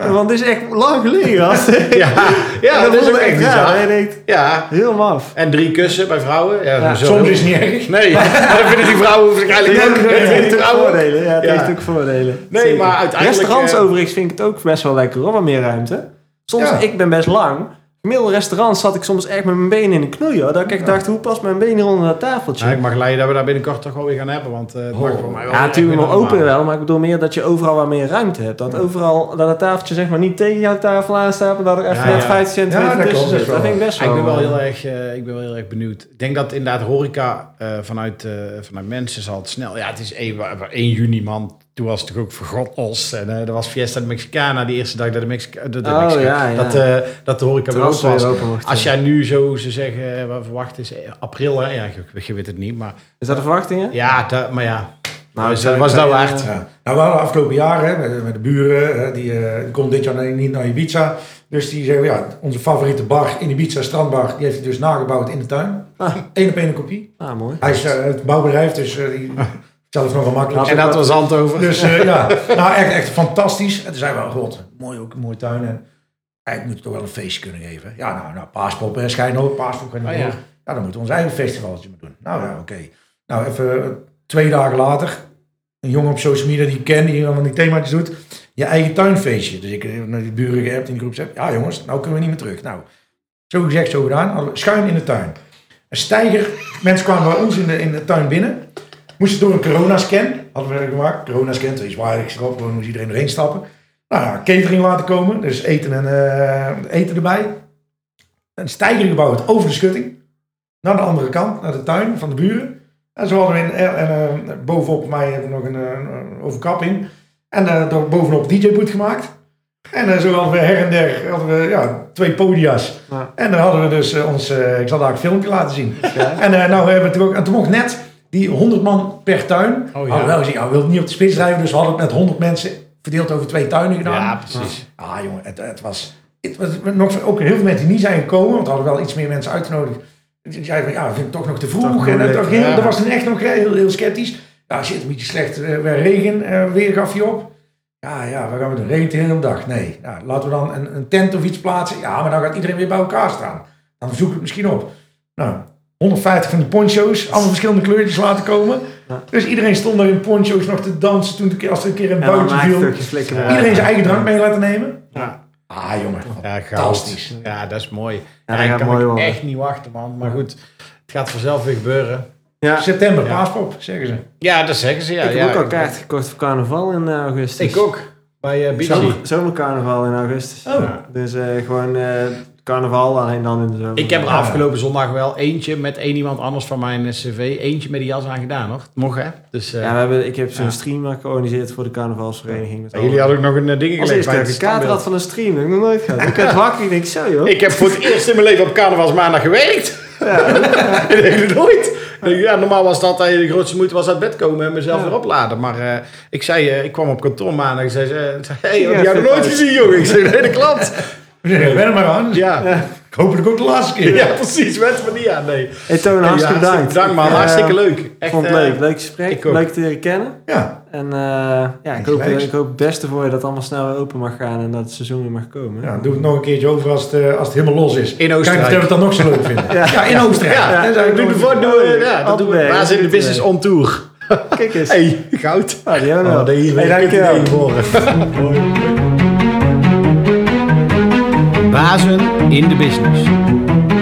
Want het is echt lang geleden, gast. Ja, ja dat is ook echt raar. denkt, Ja, heel maf. en drie kussen bij vrouwen. Ja, Soms is het niet erg. Nee, maar dan vinden die vrouwen waarschijnlijk Het ook. heeft, vinden die ook vrouwen. voordelen. Ja, het Ja. heeft ook voordelen. Nee, Zeker. maar uiteindelijk, Restaurants eh, overigens vind ik het ook best wel lekker hoor, wat meer ruimte. Soms, Ja. ik ben best lang. Gemiddelde restaurants zat ik soms echt met mijn benen in de knoeien. Dat ik echt dacht, hoe past mijn been hier onder dat tafeltje? Ja, ik mag leiden dat we daar binnenkort toch wel weer gaan hebben. Want eh, het mag voor mij wel Ja, natuurlijk weer wel open normaal. wel, maar ik bedoel meer dat je overal wat meer ruimte hebt. Dat overal, dat het tafeltje zeg maar niet tegen jouw tafel aanstaat, maar dat er even Ja, net ja. 50 centimeter Ja, dat tussen klopt, zit. dat vind ik best wel. ik ben wel eh, heel erg, eh, ik ben wel heel erg benieuwd. Ik denk dat inderdaad horeca vanuit, vanuit mensen zal het snel... Ja, het is 1, 1 juni, man. Toen was het toch ook vergodlos. En er was Fiesta de Mexicana die eerste dag dat de, Mexica, de, de Oh, Mexica- ja, ja. Dat, eh, dat de horeca weer open was. open Als jij nu zo, ze zeggen, eh, wat verwacht is, eh, april, hè? Ja, je, je weet het niet, maar... Is dat de verwachtingen? Ja, da- maar ja, Nou, was, ik- was dat waard. Ja. Nou, we hadden afgelopen jaar hè, met, met de buren, hè, die, eh, die konden dit jaar niet naar Ibiza. Dus die zeggen, ja, onze favoriete bar in Ibiza, strandbar, die heeft hij dus nagebouwd in de tuin. Ah. Eén op één een kopie. Ah, mooi. Hij is het bouwbedrijf, dus die zelf nog wel makkelijk. En dat was zand over. Dus eh, ja, nou echt, echt fantastisch. En toen zeiden we, god, mooi ook, mooie tuin. En eigenlijk moet je toch wel een feestje kunnen geven. Ja, nou, nou paaspop, eh, schijn ook, paaspop kan niet Oh, door. ja. Ja, dan moeten we ons eigen festivaltje maar doen. Nou ja, oké. Nou, even eh, twee dagen later, een jongen op social media die ik ken, die van die thema's doet, je eigen tuinfeestje. Dus ik heb naar die buren geappt in de groep, zeg, ja jongens, nou kunnen we niet meer terug. Nou, zo gezegd, zo gedaan, schuin in de tuin. Een stijger, mensen kwamen bij ons in de, in de tuin binnen, moesten door een coronascan, hadden we gemaakt, coronascan, twee zwaarlijks erop, gewoon moest iedereen erheen stappen. Nou ja, catering laten komen, dus eten en eh, eten erbij. Een stijger gebouwd over de schutting, naar de andere kant, naar de tuin van de buren. En zo hadden we in, en, eh, bovenop mij hebben we nog een, eh, een overkapping. En daar bovenop DJ-boot gemaakt. En zo hadden we her en der hadden we, ja, twee podia's. Ja. En dan hadden we dus ons, ik zal daar een filmpje laten zien. En eh, nou hebben we toen ook, en toen mocht net die 100 man per tuin. Oh, ja. Hadden we wel gezien, ja, we wilden niet op de spits rijden, dus we hadden het met 100 mensen verdeeld over twee tuinen gedaan. Ja, precies. Ah jongen, het, het was... Het was nog, ook heel veel mensen die niet zijn gekomen, want we hadden wel iets meer mensen uitgenodigd. Die zeiden van, ja, dat vind ik toch nog te vroeg. Toch en het, moeilijk, toch heel, ja. dat was toen echt nog heel, heel sceptisch. Ja, shit, een beetje slecht eh, weer regen, eh, weer gaf je op. Ja, ja, waar gaan we doen? Regent de hele dag? Nee. Ja, laten we dan een, een tent of iets plaatsen. Ja, maar dan gaat iedereen weer bij elkaar staan. Dan zoek ik het misschien op. Nou, 150 van die poncho's, allemaal verschillende kleurtjes laten komen. Ja. Dus iedereen stond daar in poncho's nog te dansen toen de, als er een keer een buitje viel. Iedereen zijn eigen drank mee laten nemen. Ja. Ah, jongen. Ja, Fantastisch. Ja, dat is mooi. Ja, dat kan mooi ik worden. echt niet wachten, man. Maar goed, het gaat vanzelf weer gebeuren. Ja, September, Ja. paaspop, zeggen ze. Ja, dat zeggen ze. Ja, ik heb ja, ook al kaart gekocht voor carnaval in augustus. Ik ook. Bij uh, Zomer, zomercarnaval in augustus. Oh. Ja. Dus eh, gewoon eh, carnaval, alleen dan in de zomer. Ik heb er afgelopen zondag wel eentje met één iemand anders van mijn eh, cv. Eentje met die jas aan gedaan, hoor. Mocht, hè? Dus, eh, Ja, we hebben, ik heb zo'n Ja. stream georganiseerd voor de carnavalsvereniging. Met jullie hadden ook nog een uh, ding Als eerste dat ik een kaart had van een stream, dat heb ik nog nooit gehad. Ik werd wakker en ik zo joh. Ik heb voor het eerst in mijn leven op carnavalsmaandag gewerkt. ik denk het nooit. Ik denk, Ja, normaal was dat eh, de grootste moeite was uit bed komen en mezelf Ja. weer opladen. Maar eh, ik zei, eh, ik kwam op kantoor maandag en zei ze, eh, zei, hey, Ja, heb nog nooit gezien, jongen? Ik zei, nee, dat klopt. Ben er maar aan. Ja, Ik hoop dat ook de laatste keer. ja precies. Wens me niet aan, nee. Hey Toon, Ja, hartstikke bedankt. Dank man, Ik, eh, hartstikke leuk. Echt, vond het eh, leuk. Leuk gesprek. ik. Leuk te leren kennen. Ja. En eh, ja, ik hoop, ik hoop het beste voor je dat het allemaal snel weer open mag gaan en dat het seizoen weer mag komen. ja, doe het nog een keertje over als het, eh, als het helemaal los is. In Kijk Oostenrijk. of we het dan nog zo leuk vinden. ja. in Oostenrijk. Ja, zou ik doe nog- de voor, doe, eh, ja, dat doen we. Waar zit de business eh. on tour? Kijk eens. Hey, goud. Ah, die hebben we Oh, wel. Hey, je dankjewel. Bazen in de business.